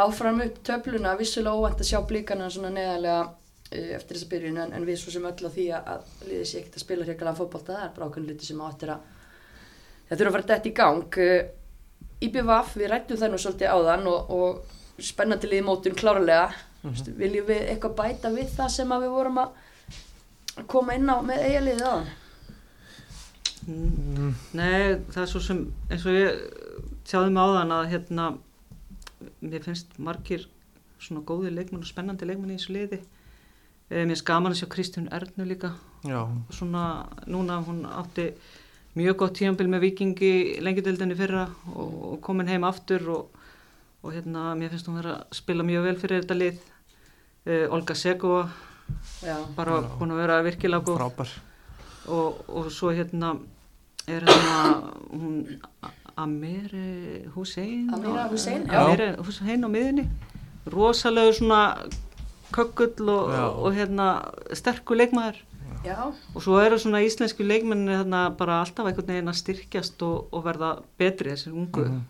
áfram upp töfluna vissulega óvænt að sjá blíkana svona neðalega uh, eftir þessa byrjun en, en við svo sem öll á því að, liðið sé ekkert að spila hrjakalega fótbolta það er bara ákveðin luti sem áttir að það þurfa að fara dætt í gang. IBVF, við rættum það nú svolítið áðan og, og spennandi liði mótun klárlega mm viljum við eitthvað bæta við það sem að við vorum að koma inn á með eigaliðið áðan? Mm, Nei, það er svo sem eins og ég sjáði mig áðan að hérna mér finnst margir svona góði leikmenn og spennandi leikmenn í þessu liði. E, mér finnst gaman að sjá Kristján Ernu líka. Já, svona núna hún átti mjög gott tíambil með vikingi lengjadöldinni fyrra og, og komin heim aftur og, og hérna mér finnst hún vera að spila mjög vel fyrir þetta lið e, Olga Segova Já, bara Já. búin að vera virkilega góð. Frábær. Og, og svo hérna er hérna hún Amiri Hussein Amira Hussein, já. Amiri Hussein á miðinni rosalega svona kökkull og, og hérna sterkur leikmaður. Já, og svo eru svona íslensku leikmenni hérna bara alltaf einhvern veginn að styrkjast og, og verða betri þessir ungu Mhm.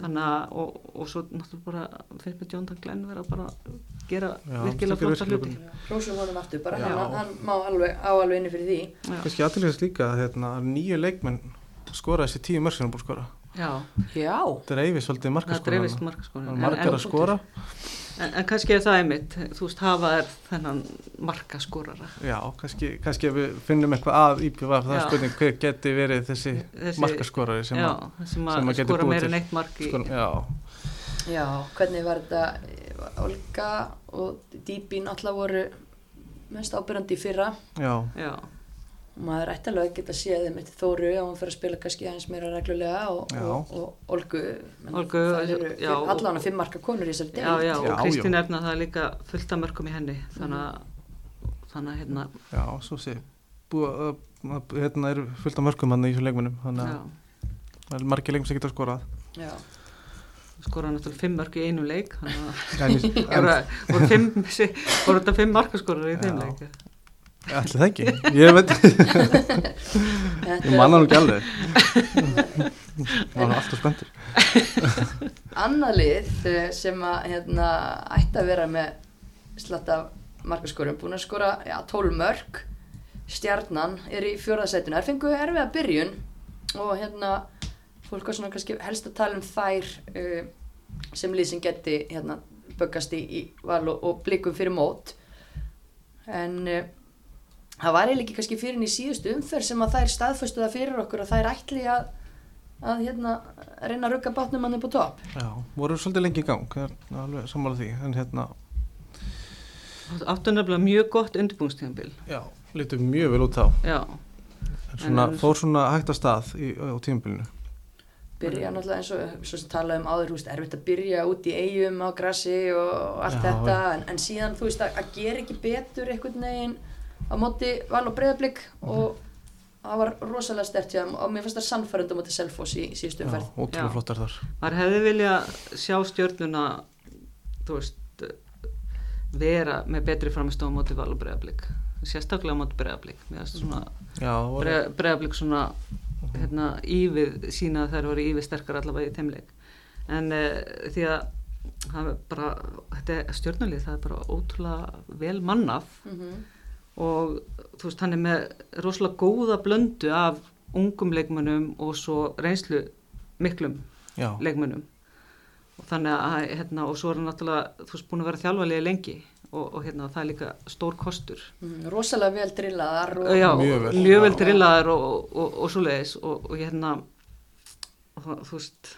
Þannig að og, og svo náttúrulega bara finnst mér Jóndan Glenn vera bara gera Já, virkilega flotta hluti. Hrósum honum aftur bara Já. hann, hann má alveg á alveg inni fyrir því. Já. Kannski aðtilvægast líka að hérna, nýju leikmenn skora þessi tíu mörg sem hann búið að skora. Já, Já, dreifist svolítið það markaskora dreifist markaskóra margar að skora En, en kannski er það einmitt, þú veist, hafa er þennan markaskorara. Já, kannski, kannski við finnum eitthvað að IPVF það spurning hver geti verið þessi, Þessi- markaskorari sem Já, að sem að að skora en eitt mark í, sko, Já, já, hvernig var þetta Olga og Díbi náttúrulega voru mest ábyrjandi í fyrra. Já, já, maður ætti alveg að geta séð þeim eftir Þóru að hún fyrir að spila kannski aðeins meira reglulega og, og, og Olgu Olgu, allan að fimm marka konur í þessari deild. Já, Já, og Kristín. Erna það er líka fullt af mörgum í henni, þannig að, þannig að hérna, já, svo sé að, að hérna eru fullt af mörgum hann í þessum leikmennum þannig að er margir leikum sem geta skorað. Já, skora náttúrulega fimm mörg í einu leik, þannig að voru, þetta fimm markaskorar í þeim leik. Það ekki? Ég veit, ég er manna nú ekki alveg. Það var alltaf spenntur. Annað lið eh, sem að hérna, ætti að vera með slatta markaskorum búin að skora já, 12 mörg stjarnan er í fjórðasætuna þær fengu erfiða byrjun og hérna fólk var svona kannski helst að tala um þær uh, sem sem geti hérna böggast í, í val og, og blikum fyrir mót. En uh, það var eiginlega ekki kannski fyrir í síðustu umferð sem að þær staðföstu það fyrir okkur að þær ætli að að hérna reyna að rugga bátnum hann upp á topp. Já, voru svolítið lengi í gang það er alveg sammála því en hérna, Áttu nefnilega mjög gott undirbúinstíðanbíl, já, litur mjög vel út á já, en svona, En- fór svona hægt að stað í, á tímabilinu. Byrja náttúrulega eins og svo sem talaði um áður, þú veist, erfitt að byrja út í eigum á grassi og, og allt Já, þetta en, en síðan, þú veist, að, að gera ekki betur einhvern veginn á móti val og breyðablík og það var rosalega stert hjá þeim og mér finnst það sannfærandi á móti Selfoss í síðustu umferð. ótrúlega flottar þar. Maður hefði vilja sjá stjörnuna þú veist vera með betri framistofum móti val og bregðablík sérstaklega móti bregðablík mér finnst svona svona hérna, ívið sína að þær voru ívið sterkar allavega í þeimleik en uh, því að það er bara, þetta er stjörnulið það er bara ótrúlega vel mannað. Mm og þú veist hann er með rosalega góða blöndu af ungum leikmönnum og svo reynslu miklum já, leikmönnum og þannig að hérna og svo er hann náttúrulega þú veist búin að vera þjálfarlega lengi og, og hérna það er líka stór kostur Mm, rosalega vel drillaðar og já, Mjög vel. mjög vel Já. drillaðar og, og, og, og svoleiðis og, og hérna þú veist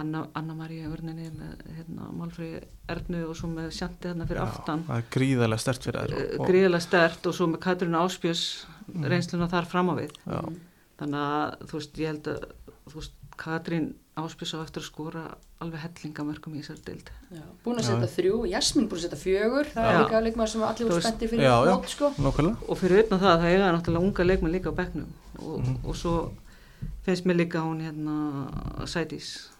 Anna, Anna María Örninni með hérna, Málfrey Ernu og svo með Sjanti hérna fyrir aftan það er gríðarlega stert fyrir þær Eh, og- gríðilega stert og svo með Katrín Áspjörs reynsluna þar fram á við Já, þannig að þú veist ég held að þú veist Katrín Áspjörs á eftir að skora alveg hellingamörkum í þessari dild Já, búin að Já. setja þrjú, Jasmín búin að setja fjögur, það er Já. líka leikmaður sem allir voru spennti fyrir Já, já. mót sko. nákvæmlega og fyrir utan það það eiga náttúrulega unga leikmenn líka á bekknum og, Mhm. og svo finnst mér líka hún hérna Já,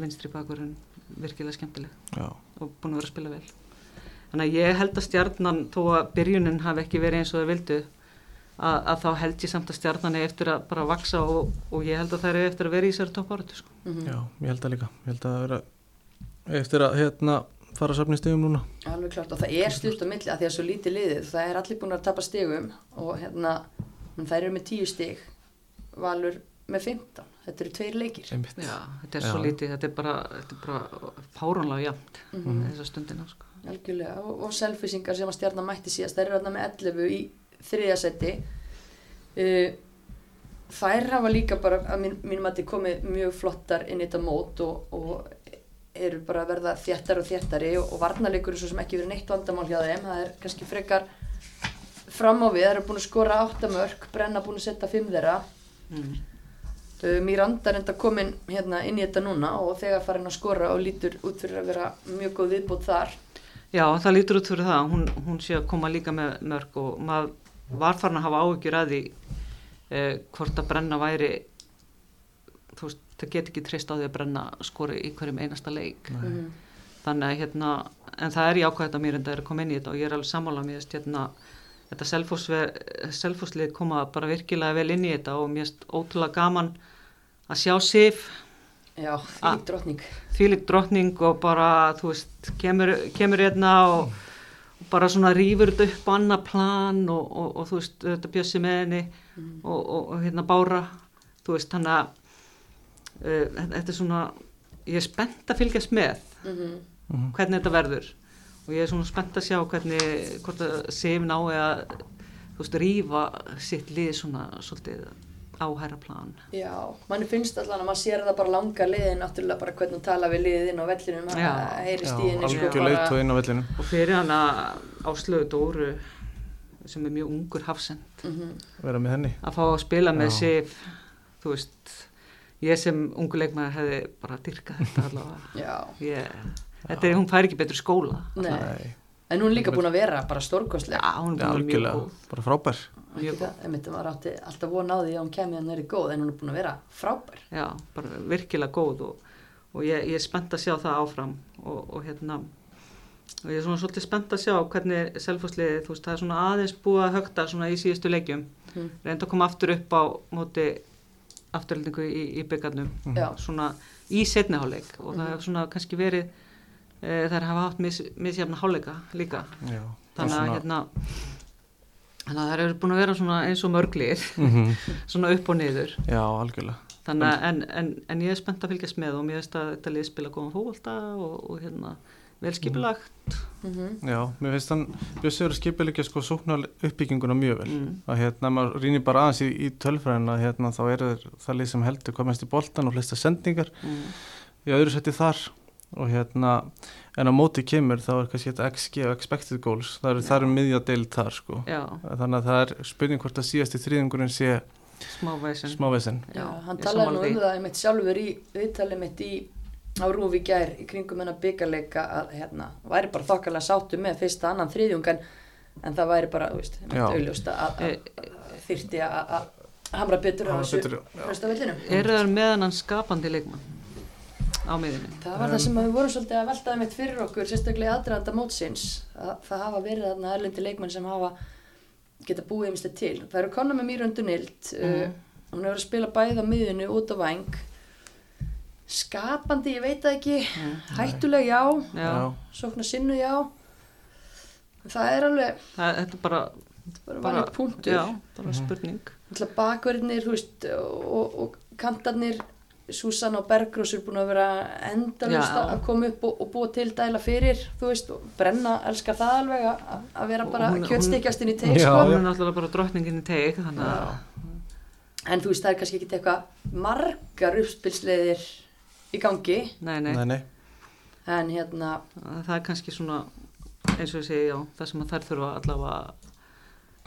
vinstri bakurinn virkilega skemmtileg Já, og búin að vera að spila vel. Þannig að ég held að stjarnan þó að byrjunin hafi ekki verið eins og þau vildu að, að þá held ég samt að stjarnan er eftir að bara vaksa og, og ég held að það er eftir að vera í þessari topp áratu sko. mhm. já, ég held að líka. Ég held að vera eftir að hérna fara að safna í stegum núna. Alveg klart og það er stutt á milli að því að svo lítið liðið, það er allir búin að tapa stigum og hérna, þær eru með tíu stig, Valur með 15, þetta eru tveir leikir. Já, þetta er Já. svo lítið, þetta er bara, þetta er bara fáránlega jafnt Mhm. þessa stundina sko. Algjörlega, og, og selfisingar sem að stjarnan mætti síðast, þær eru þarna með 11 í þriðja seti. Uh, þær hafa líka bara, að mín, mínum að þið komið mjög flottar inn í þetta mót og, og eru bara að verða þjættar og þjættari og, og varnarleikur er svo sem ekki verið neitt vandamál hjá þeim, það er kannski frekar fram á við, þær eru búin að skora 8 mörg, Brenna búin að setja 5 þeirra. mm. Uh, Miranda er enda komin hérna inn í þetta núna og þegar farin að skora og lítur út fyrir að vera mjög góð viðbútt þar. Já, það lítur út fyrir það, hún, hún sé að koma líka með mörg og maður var farin að hafa áhyggjur að því eh, hvort að brenna væri þú veist, það get ekki treyst á því að brenna skori í hverjum einasta leik Nei. Mhm. þannig að hérna, en það er jákvæmt að mér enda er að koma inn í þetta og ég er alveg sammála mér veist, hérna, þetta selfhúslið koma bara virkilega vel inn í þetta og mér finnst ótrúlega gaman að sjá Sif Já, Ah. því drottning. þvílík drottning og bara, þú veist, kemur, kemur hérna og, og bara svona rýfur þetta upp annað plan og, og, og þú veist, þetta bjössi með henni og, og, og hérna bára, þú veist, þannig að uh, þetta er svona, ég er spennt að fylgjast með Mm Mhm. hvernig þetta verður og ég er svona spennt að sjá hvernig, hvort að Sif nái að, þú veist, rýfa sitt lið svona svolítið á hæra plan. Já, manni finnst allan að maður sér það bara langa liðin, náttúrulega bara hvernig hún tala við liðin og vellinum, Já, í henni sko og inn á vellinu Og fyrir hana áslögu Dóru sem er mjög ungur hafsend Mhm. vera með henni. að fá að spila með Já. Sif þú veist ég sem ungu leikmaður hefði bara dyrkað þetta allavega. Já, ég, þetta er, hún fær ekki betri skóla. Nei. En hún er líka búin að vera bara stórkostlega. já, hún er að mjög góð. Bara frábær mjög það, einmitt, maður átti alltaf von á því að hún kemur hann er góð, en hún er búin að vera frábær. já, bara virkilega góð og, og ég, ég er spennt að sjá það áfram og, og hérna og ég er svona svolítið spennt að sjá hvernig selfhúsliði, þú veist, það er svona aðeins búið að högta svona í síðustu leikjum Mm. reynda að koma aftur upp á móti afturlendingu í, í byggarnum Já, svona í setniháleik og það Mhm. hefur svona kannski verið e, þær hafa haft mis, misjafna háleika líka Já, þannig að svona- hérna þannig að þær eru búin að vera svona eins og mörglið Mhm. svona upp og niður. Já, algjörlega. Þannig að en, en, en ég er spennt að fylgjast með og mér veist að þetta lið spila góðan fókvölda og, og hérna vel skipulagt. Mhm, Já, mér finnst hann Bjössi verið skipilegja sko sóknar uppbygginguna mjög vel. Mm. að hérna, maður rýnir bara aðeins í, í tölfræðin að hérna, þá er það lið sem heldur hvað mest í boltan og flesta sendingar Mm. í öðru seti þar. Og hérna, en á móti kemur þá er kannski þetta XG og expected goals. Það eru þar um miðja deild þar sko. Já, þannig að það er spurning hvort að síðasti þriðingurinn sé smá væsin smávesen já, Já, hann talaði nú um það einmitt sjálfur í viðtalið mitt í á Rúfi gær í kringum hennar byggarleika að hérna, væri bara þokkarlega sáttu með fyrsta annan þriðjung en en það væri bara, þú veist, Já. auðljóst að Eh, að þyrfti að að hamra betur á þessu hrausta vellinum. eru það meðan hann skapandi leikmann á miðinni Það var það sem við vorum svolítið að veltaði mitt fyrir okkur, sérstaklega aðdraðanda mótsins, að það hafa verið þarna erlendi leikmenn sem hafa geta búið einmitt til. Það eru konar með Mýröndu Nild, uh, hún hefur verið að spila bæði á miðinu út á væng, skapandi, ég veit það ekki, hættuleg já, já, sóknar sinnu já, það er alveg Það, þetta er bara, bara, bara bara punktur. já, bara spurning. Alltaf bakverðinir, þú veist, og, og kantarnir, Susann og Bergrós eru búin að vera endalust Já. að koma upp og, og búa til dæla fyrir, þú veist, og Brenna elskar það alveg að, að vera bara kjötstykkjast inn í teik, Já, sko. hún er náttúrulega bara drottningin í teik þannig að En þú veist, það er kannski ekki eitthvað margar uppspilsleiðir í gangi, nei, nei, Nei, nei. en hérna, það er kannski svona eins og ég segi, já, það sem að þær þurfa allavega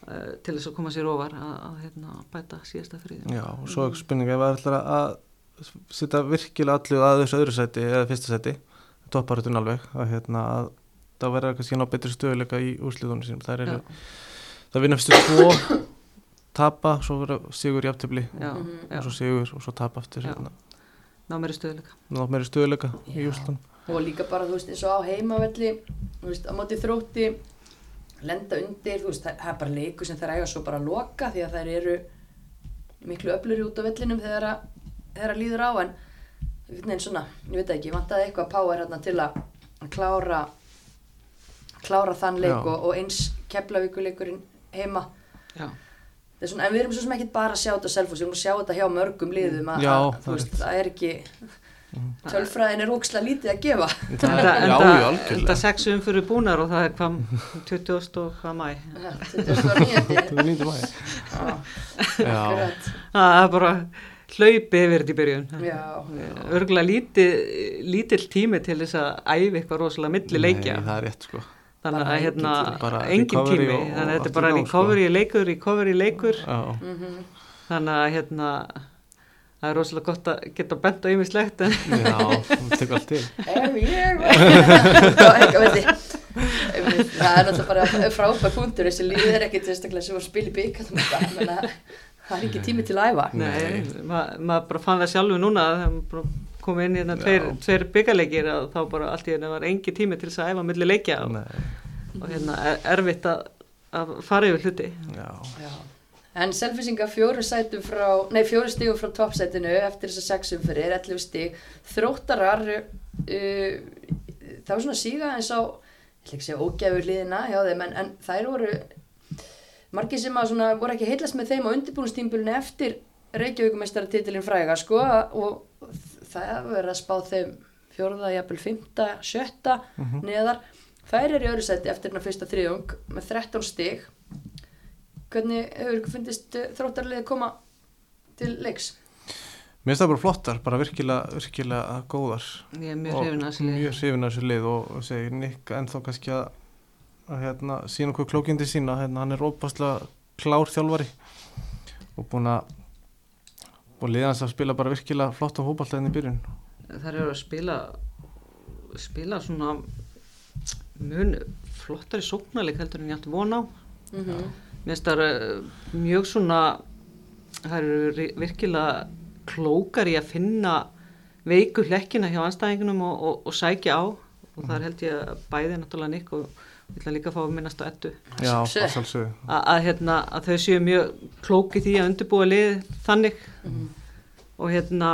uh, til þess að koma sér ofar að, að hérna, bæta síðasta friðin Já, og svo er spurning ef það ætlar að setja virkilega allu að þessu öðru seti eða fyrsta seti, topparutun alveg að hérna að það verður kannski að ná betri stöðuleika í úrsliðunum sínum. Það er já, það vinna fyrstu tvo tapa, svo verður sigur í Mhm. já, og svo sigur og svo tap aftur hérna, ná mér í stöðuleika ná meiri stöðuleika í Já. úrsliðunum og líka bara, þú veist, eins og á heimavelli, þú veist, á móti þrótti, lenda undir, þú veist, það er bara leikur sem þær eiga svo bara að loka því að þær eru miklu öfluri út á vellinum þegar að, þegar að líður á en veginn svona, ég veit ekki, vantaði eitthvað power hérna til að að klára klára þann leik og, og eins keflavíkuleikurinn heima já, Það er svona, en við erum svo sem ekkert bara að sjá þetta selfos, við erum að sjá þetta hjá mörgum liðum að, Já, að, það þú er veist, það er ekki tölfræðin er óksla lítið að gefa Það er- enda, Já, enda, já, algjörlega. enda sex umfyrir búnar og það er hvað 20. og hvað mæ 29. Það er nýttum aðeins Já, Akkurat. það er bara hlaupi yfir þetta í byrjun. Já, örgulega lítið, lítill tími til þess að æfi eitthvað rosalega milli leikja. Nei, það er rétt sko. Þannig að hérna engin recovery tími, og- þannig að þetta er bara sko. recovery leikur, recovery leikur. Já, mhm. þannig að hérna það er rosalega gott að geta bent á ymmislegt en já, það tekur allt til. Ef ég Einmitt, Það er náttúrulega bara frábær punktur. Þessi líð er ekkit sérstaklega sem að spila í byggjum það er ekki tími til að æfa. Nei, ma- maður bara fann það sjálfu núna þegar maður bara kom inn í hérna tveir, tveir byggarleikir að þá bara allt í hérna var engi tími til þess að æfa milli leikja og, og hérna er, erfitt að, að fara yfir hluti. Já, Já. En selfisinga fjóru sætum frá, nei fjóru stígum frá toppsætinu eftir þessa sexum fyrir 11 stíg. Þróttarar, uh, það var svona síga eins á, ég ætla ekki að segja ógæfur liðina hjá þeim, en, en þær voru margir sem að svona voru ekki heillast með þeim á undirbúinustímbulinu eftir Reykjavíkumestaratitilin fræga, sko, og það verður að spá þeim fjóruða, jafnvel fymta, sjötta neðar. Þær eru í öðru sæti eftir hérna fyrsta þriðung með 13 stíg. Hvernig hefur ykkur fundist uh, þróttarliði koma til leiks? Mér finnst það bara flottar, bara virkilega, virkilega góðar ég er mjög hrifin að þessi lið. Mjög hrifin að þessu lið og, og segir Nick ennþá kannski að, að hérna, sína okkur klókindi sína, hérna, hann er óbáslega klár þjálfari og búin að og liðan þess að spila bara virkilega flott á hópalltæðin í byrjun. Þær eru að spila spila svona mun flottari sóknarleik heldur en ég ætti von á. Mm -hmm. mér finnst það uh, mjög svona það eru virkilega klókar í að finna veiku hlekkina hjá anstæðingunum og, og, og sækja á. Og þar held ég að bæði náttúrulega Nick og ég ætla líka að fá að minnast á ettu að, að, hérna, að þau séu mjög klóki því að undirbúa lið þannig. Og hérna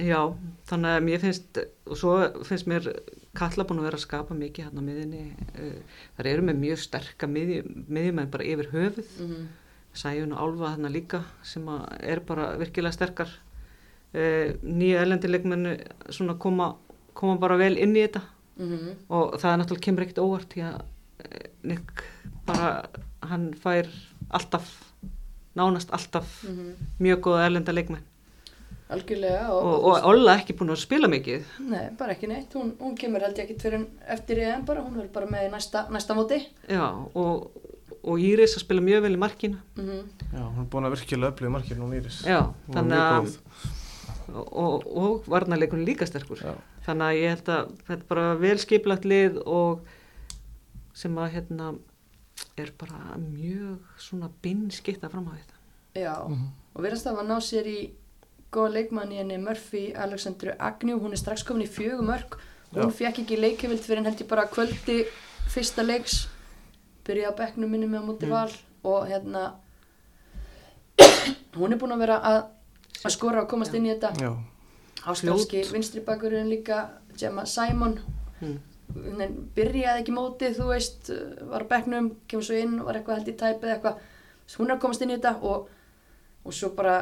já, þannig að mér finnst og svo finnst mér Katla búin að vera að skapa mikið hérna á miðinni uh, þar eru með mjög sterka miðju, miðjumenn bara yfir höfuð. Mhm. Sæjun og Álfa þarna líka sem að er bara virkilega sterkar. Uh, nýju elendilegmennu svona koma, koma bara vel inn í þetta Mhm. og það er náttúrulega kemur ekkert óvart því að eh, Nick bara hann fær alltaf nánast alltaf Mhm. mjög góða erlenda leikmenn. Algjörlega og, og, og Olla ekki búin að spila mikið. Nei, bara ekki neitt, hún, hún kemur held ég ekkit fyrir en eftir EM bara, hún er bara með í næsta, næsta móti. Já, og, og Íris að spila mjög vel í markinu. Mm Já, hún er búin að virkilega öflið margir nú nýris já, Hún þannig að og, og varnarleikunum líka sterkur. Já. Þannig að ég held að þetta er bara vel skipilagt lið og sem að hérna er bara mjög svona binnskitta fram á þetta. Já, og verðast að ná sér í góða leikmann í henni Murphy Alexandru Agnew, hún er strax komin í fjögum mörg hún Já. fekk ekki leikjavild fyrir en held ég bara kvöldi fyrsta leiks. Byrjaði á bekknum minni með á móti val og hérna hún er búin að vera að, að skora og komast inn í þetta. Já, ástralski Fljót. vinstri bakurinn líka Gemma Simon Mm. Nei, byrjaði ekki mótið, þú veist var á bekknum, kemur svo inn var eitthvað held í tæpið eitthvað Svo hún er að komast inn í þetta og, og svo bara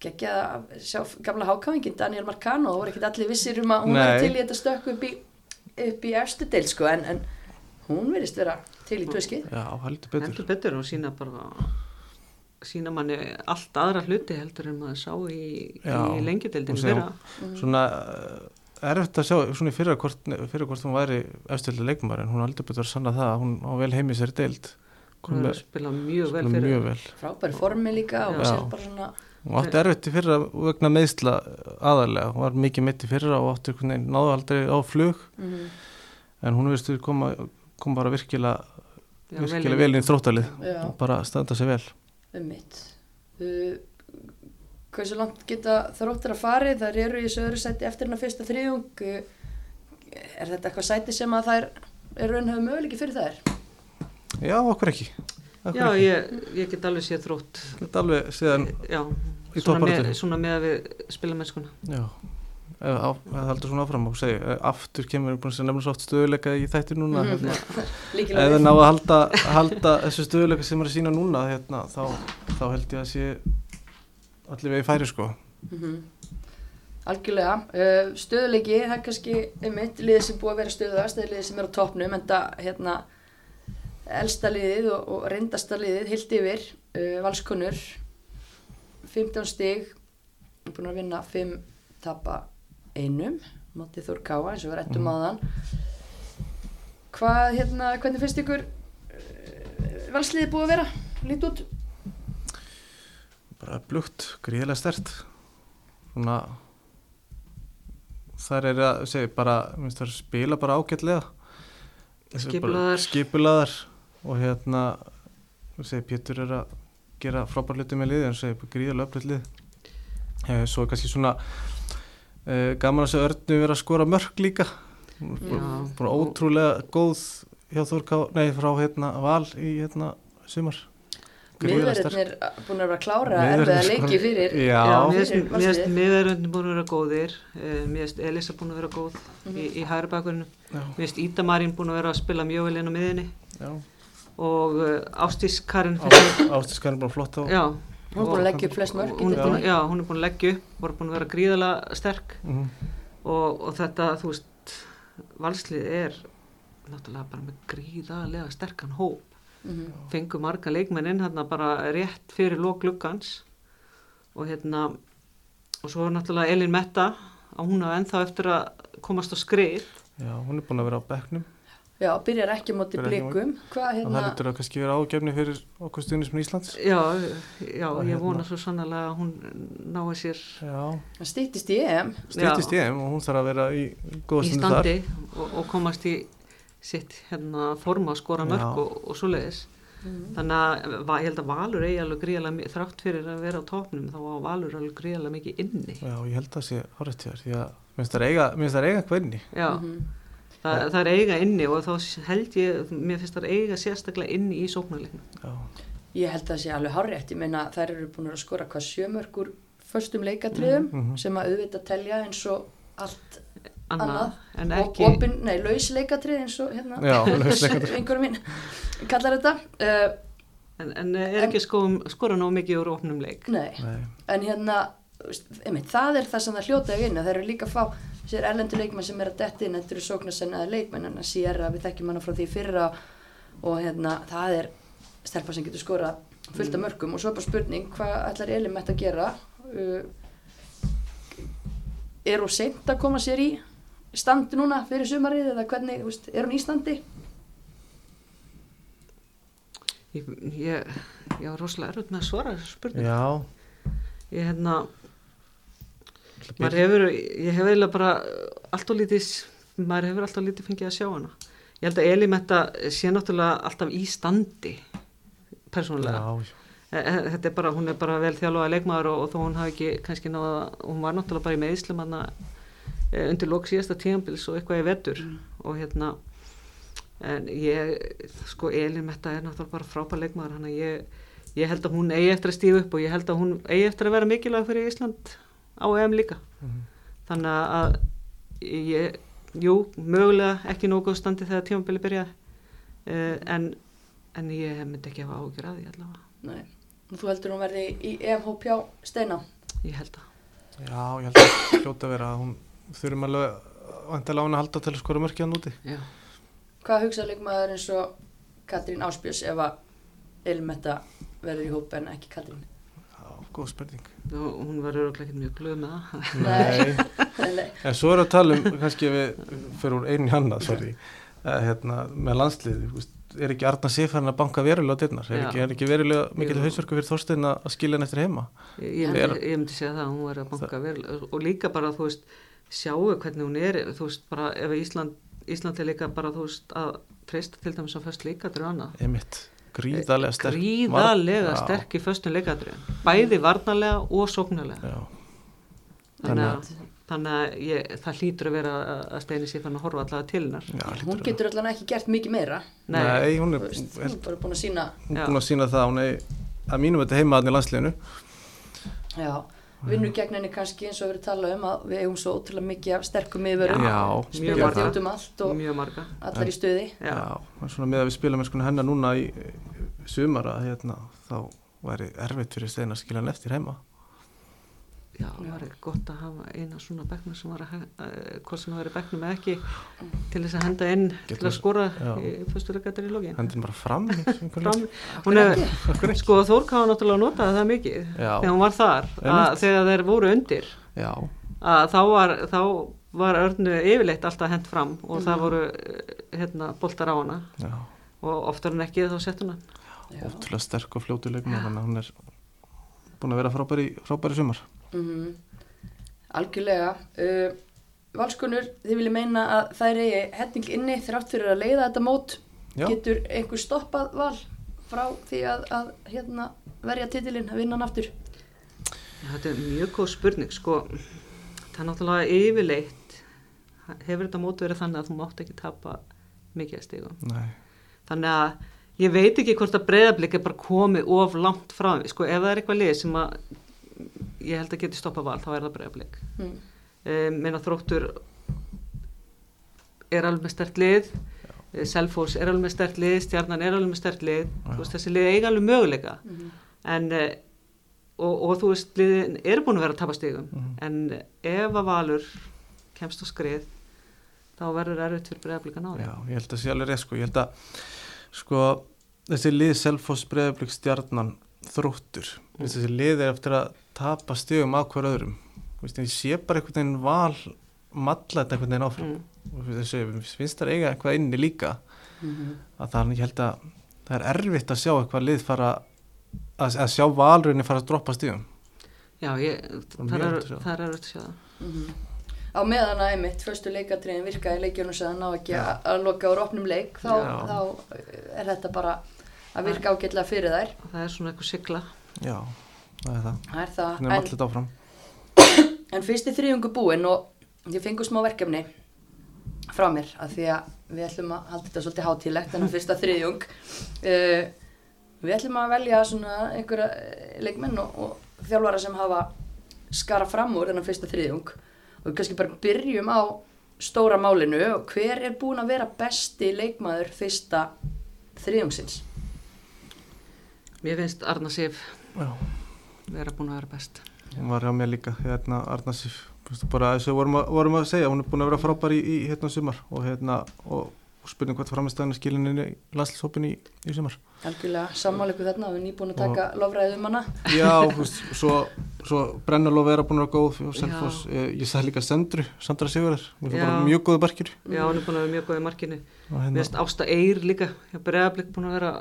geggja að sjá gamla hákáfingin Daniel Marcano, það voru ekkert allir vissir um að hún Nei. var til í þetta stökku upp í upp í efstu deil sko en, en hún verðist vera til í tvöskið já, heldur betur Heldur betur og sína bara sína manni allt aðra hluti heldur en maður sá í, í sjá- fyrra. Svona uh, erfitt að sjá svona í fyrra hvort, fyrra hvort hún væri efstildi leikmar en hún heldur betur að sanna það að hún á vel heimi sér deild. Hún Kom er spila mjög vel fyrir. mjög vel. Frábæri formi líka og sér bara svona Hún átti erfitt í fyrra vegna meðsla aðalega, hún var mikið mitt í fyrra og átti einhvern veginn náðu aldrei á flug. Mm, en hún veist koma, kom bara virkilega, virkilega vel inn í þróttalið og bara standa sig vel. Um mitt uh, hversu langt geta þróttir að fari þar eru í öðru sæti eftir hennar fyrsta þriðjung uh, er þetta eitthvað sæti sem að þær er raunhafðu möguleiki fyrir þær Já, okkur ekki. Okkur Já, ekki. ég, ég get alveg séð þrótt. Þetta er alveg síðan, Já, Í svona með, toppbaráttunni. svona með að við spila mennskuna. já, ef það heldur svona áfram og segja, aftur kemur búin að nefna svo oft stöðuleika í þætti núna, Mhm. hérna, ef líkilega það ná að halda, halda þessu stöðuleika sem er að sína núna, hérna, þá, þá held ég að sé allir vegi færi, sko. mm algjörlega. Uh, stöðuleiki, það er kannski einmitt liðið sem búið að vera stöðuðast eða liðið sem er á toppnum en það hérna elsta liðið og, og reyndasta liðið hilt yfir uh, valskonur. 15 stig búin að vinna 5 tapa einum mótið Þór Káa eins og við rættum Mhm. á þann hvað hérna, hvernig finnst ykkur uh, valsliðið búið að vera? Lít út? Bara blugt, gríðilega stert. Svona þar er að segja bara, minnst það spila bara ágætlega. Skipulagðar. skipulaðar og hérna segi, Pétur er að gera frábær hluti með liði en segi, gríðilega öflut lið. Eh, svo er kannski svona eh, gaman að segja Örnu vera að skora mörg líka. Bara ótrúlega góð hjá Þórká, nei frá hérna Val í hérna sumar. Sterk. miðverðirnir búin að vera að klára Miðverðirnir erfiða leiki fyrir. Finnst miðverðurinn búin að vera góðir, eh, finnst Elisa búin að vera góð í, í hægri bakurinu, já, mér finnst Ídamarín búin að vera að spila mjög vel inn á miðinni já. og uh, Ástís Karin finnst mér- Ástiskan er bara flott á já, hún er búin að leggja upp flest mörg hún er já, hún er búin að leggja upp, var búin að vera gríðalega sterk. Mhm. og, og þetta, þú veist, valslið er náttúrulega bara með gríðalega sterkan hóp. Mhm. fengu marga leikmennin hérna bara rétt fyrir lók gluggans. Og hérna og svo er náttúrulega Elin Metta að hún hafa ennþá eftir að komast á skrið. Já, hún er búin að vera á bekknum já, byrjar ekki á móti Byrjar ekki á móti- blikum. Hvað og það hérna lítur að kannski vera ágefni fyrir okkur stuðnismin Íslands. Já, já, ég hérna- vona svo sannlega að hún nái sér. Já, það stýttist í EM. Stýttist ég og hún þarf að vera í góða í stundu þar. Standi og, og komast í sitt hérna forma að skora mörg Já. og, og svoleiðis. Þannig að va- ég held að Valur eigi alveg gríðalega mi- þrátt fyrir að vera á topnum þá var Valur alveg gríðalega mikið inni. Já, ég held að sé árætt hér því að minnst það eiga, minnst það eiga hvað Mhm. það, er eiga inni og þá held ég, mér finnst það eiga sérstaklega inni í sóknarleiknum. Já, ég held að það sé alveg hárétt ég meina þær eru búin að skora hvað sjömörkur föstum leikatriðum Mhm. sem að auðvitað telja eins og allt annað, Annað. en og ekki opin, nei, laus leikatrið eins og hérna. Einhverjum mín kallar þetta. Uh, en, en er ekki sko, skora nóg mikið úr opnum leik? Nei, nei, en hérna einmitt, það er það sem það hljóta að vinna það eru líka að fá sér erlendur leikmenn sem er að detti inn, þetta eru sóknarsennaði leikmenn en að sér að við þekkjum hana frá því fyrra og hérna, það er stelpa sem getur skora fullt af mörgum. Og svo er bara spurning, hvað ætlar þetta að gera? Uh, er hún seint að koma sér í standi núna fyrir sumarið eða hvernig, þú veist, er hún í standi? ég, ég, ég var rosalega erfitt með að svara þessu spurning já. Ég hérna maður hefur, ég hef eiginlega bara allt og lítið, maður hefur allt og lítið fengið að sjá hana. Ég held að Elimetta sé náttúrulega alltaf í standi persónulega. Já, E- e- þetta er bara, hún er bara vel þjálfaða leikmaður og, og þó hún hafi ekki kannski náða, hún var náttúrulega bara í meðslum hann undir lók síðasta tíðanbils og eitthvað í vetur. Og hérna en ég, sko Elin Metta er náttúrulega bara frábær leikmaður hann að ég, ég held að hún eigi eftir að stífa upp og ég held að hún eigi eftir að vera mikilvæg fyrir Ísland á EM líka Mhm. þannig að ég, jú, mögulega ekki nógu góð standi þegar tíðanbili byrjaði uh, en, en ég myndi ekki hafa ágjur að því allavega Nei. Og Þú heldur hún verði í EMH pjá steina? ég held að Já, ég held að hljóta að vera að hún þurfum alveg vantilega á hann að halda til að skora mörkja hann úti. Já. Hvað hugsa leikmaður eins og Katrín Áspjörs ef að Elmetta verður í hóp en ekki Katrín? Góð spurning. og hún var öruglega ekki mjög glöð með það Nei. Nei. En svo við að tala um, kannski við fyrir úr einu sorry, uh, hérna, með landslið, er ekki Arna Sifærn að banka verulega á dyrnar? Er ekki, er ekki verulega mikil hausverku fyrir Þorstein að skilja eftir heima? ég, ég, Er- ég myndi segja það að hún var að banka vel og líka bara þú veist sjáu hvernig hún er þú veist bara ef Ísland, Ísland er líka bara þú veist að treysta til dæmis á föst leikadri og annað Emitt, gríðarlega sterk. gríðarlega Já. sterk í föstum leikadri bæði varnarlega og sóknarlega Já, þannig að, þannig að ég, það hlýtur að vera að- að steini sér fann að horfa allavega til hennar já, Hún getur allan ekki gert mikið meira. Nei. Nei, hún er, veist, Hún er, búin að sína, hún er búin að sína það, hún er að mínum þetta heima hann í landsliðinu. já, vinnur gegn henni kannski eins og við erum talað um að við eigum svo ótrúlega mikið af sterkum marga. því út um allt og mjög marga allar í stuði. já, og svona með að við spilum með hennar núna í sumar að hérna, þá væri erfitt fyrir stein að skilja hann eftir heima. Já, það var gott að hafa eina svona bekknum sem var að, uh, hvort sem það verið bekknum eða ekki til þess að henda inn til Getur- að skora já. í lógin Hendin bara fram. Fram, hún er, sko Þórk hafa náttúrulega notað það mikið Já. þegar hún var þar, að, þegar þeir voru undir að þá var, þá var örnu yfirleitt alltaf hent fram og það voru eh, hérna, boltar á hana. Já, og oftar en ekki þá sett hún hann. Ótrúlega sterk og fljótu leikma þannig að hún er búin að vera frábæri, frábæri sumar. Mm Algjörlega. Uh, Valskonur, þið viljið meina að þær eigi hetting inni þrátt fyrir að leiða þetta mót. Já. Getur einhver stoppað val frá því að, að hérna, verja titilinn, að vinna hann aftur? Þetta er mjög góð spurning sko, það er náttúrulega yfirleitt hefur þetta mót verið þannig að þú mátt ekki tapa mikið að stígum Nei, þannig að ég veit ekki hvort að breyðablík er bara komið of langt frá því sko, ef það er eitthvað lið sem að ég held að geti stoppa val, þá er það breyðablík Mm. um, meina þróttur er alveg með stert lið Eh, Selfoss er alveg með stert lið Stjarnan er alveg með stert lið veist, þessi lið eiga alveg möguleika. Mhm. en uh, og, og þú veist, liðin eru búin að vera að tapa stigum. Mhm. en ef að Valur kemst á skrið þá verður erfitt fyrir breyðablíkan á því. Já, ég held að sé alveg rétt sko, ég held að sko, þessi lið Selfoss, Breiðablík, Stjarnan þróttur, mm. þessi lið er eftir að tapa stigum á hver öðrum Þú veist, ég sé bara einhvern veginn val malla þetta einhvern veginn áfram mm. og þessi, finnst það eiga eitthvað inni líka Mhm. að það er, ég held að það er erfitt að sjá eitthvað lið fara að, að sjá valrunni fara að droppa stíðum Já, ég, Það er er erfitt að sjá. það það Mhm. Á meðan að einmitt, förstu leikatriðin virkaði í leikjunum sem það ná ekki að að loka úr opnum leik, þá, þá er þetta bara að virka ágætlega fyrir þær. það er svona eitthvað sigla. Já, það er það. Það er það. hvernig er allir áfram? En fyrsti þriðjungu búinn og ég fengur smá verkefni frá mér að því að við ætlum að halda þetta svolítið hátílegt en fyrsta þriðjung. Uh, við ætlum að velja svona einhverja eh, leikmenn og, og þjálfara sem hafa skara fram úr þennan fyrsta þriðjung. Og við kannski bara byrjum á stóra málinu. Og hver er búinn að vera besti leikmaður fyrsta þriðjungsins Mér finnst Arna Sif já, vera búin að vera best. Hún var hjá mér líka hérna Arnarsif bara þessu vorum að, vorum að segja hún er búin að vera frábær í, í hérna sumar og hérna og spurning hvort framistæðin er skilinni í landslýshópin í, í sumar. Algjörlega sammáleiku þarna, við erum nýbúin að taka lofræðið um hana. Já, þú veist, svo, svo Brennalof er að búin að vera góð fyrir Selfoss, ég, ég sagði líka Sendru Sandra Sigurðar, hún er bara mjög góðu barkir Já, hún er búin að vera mjög góð í markinu. Og hérna, Ásta Eyr líka hjá breyðablík búin að vera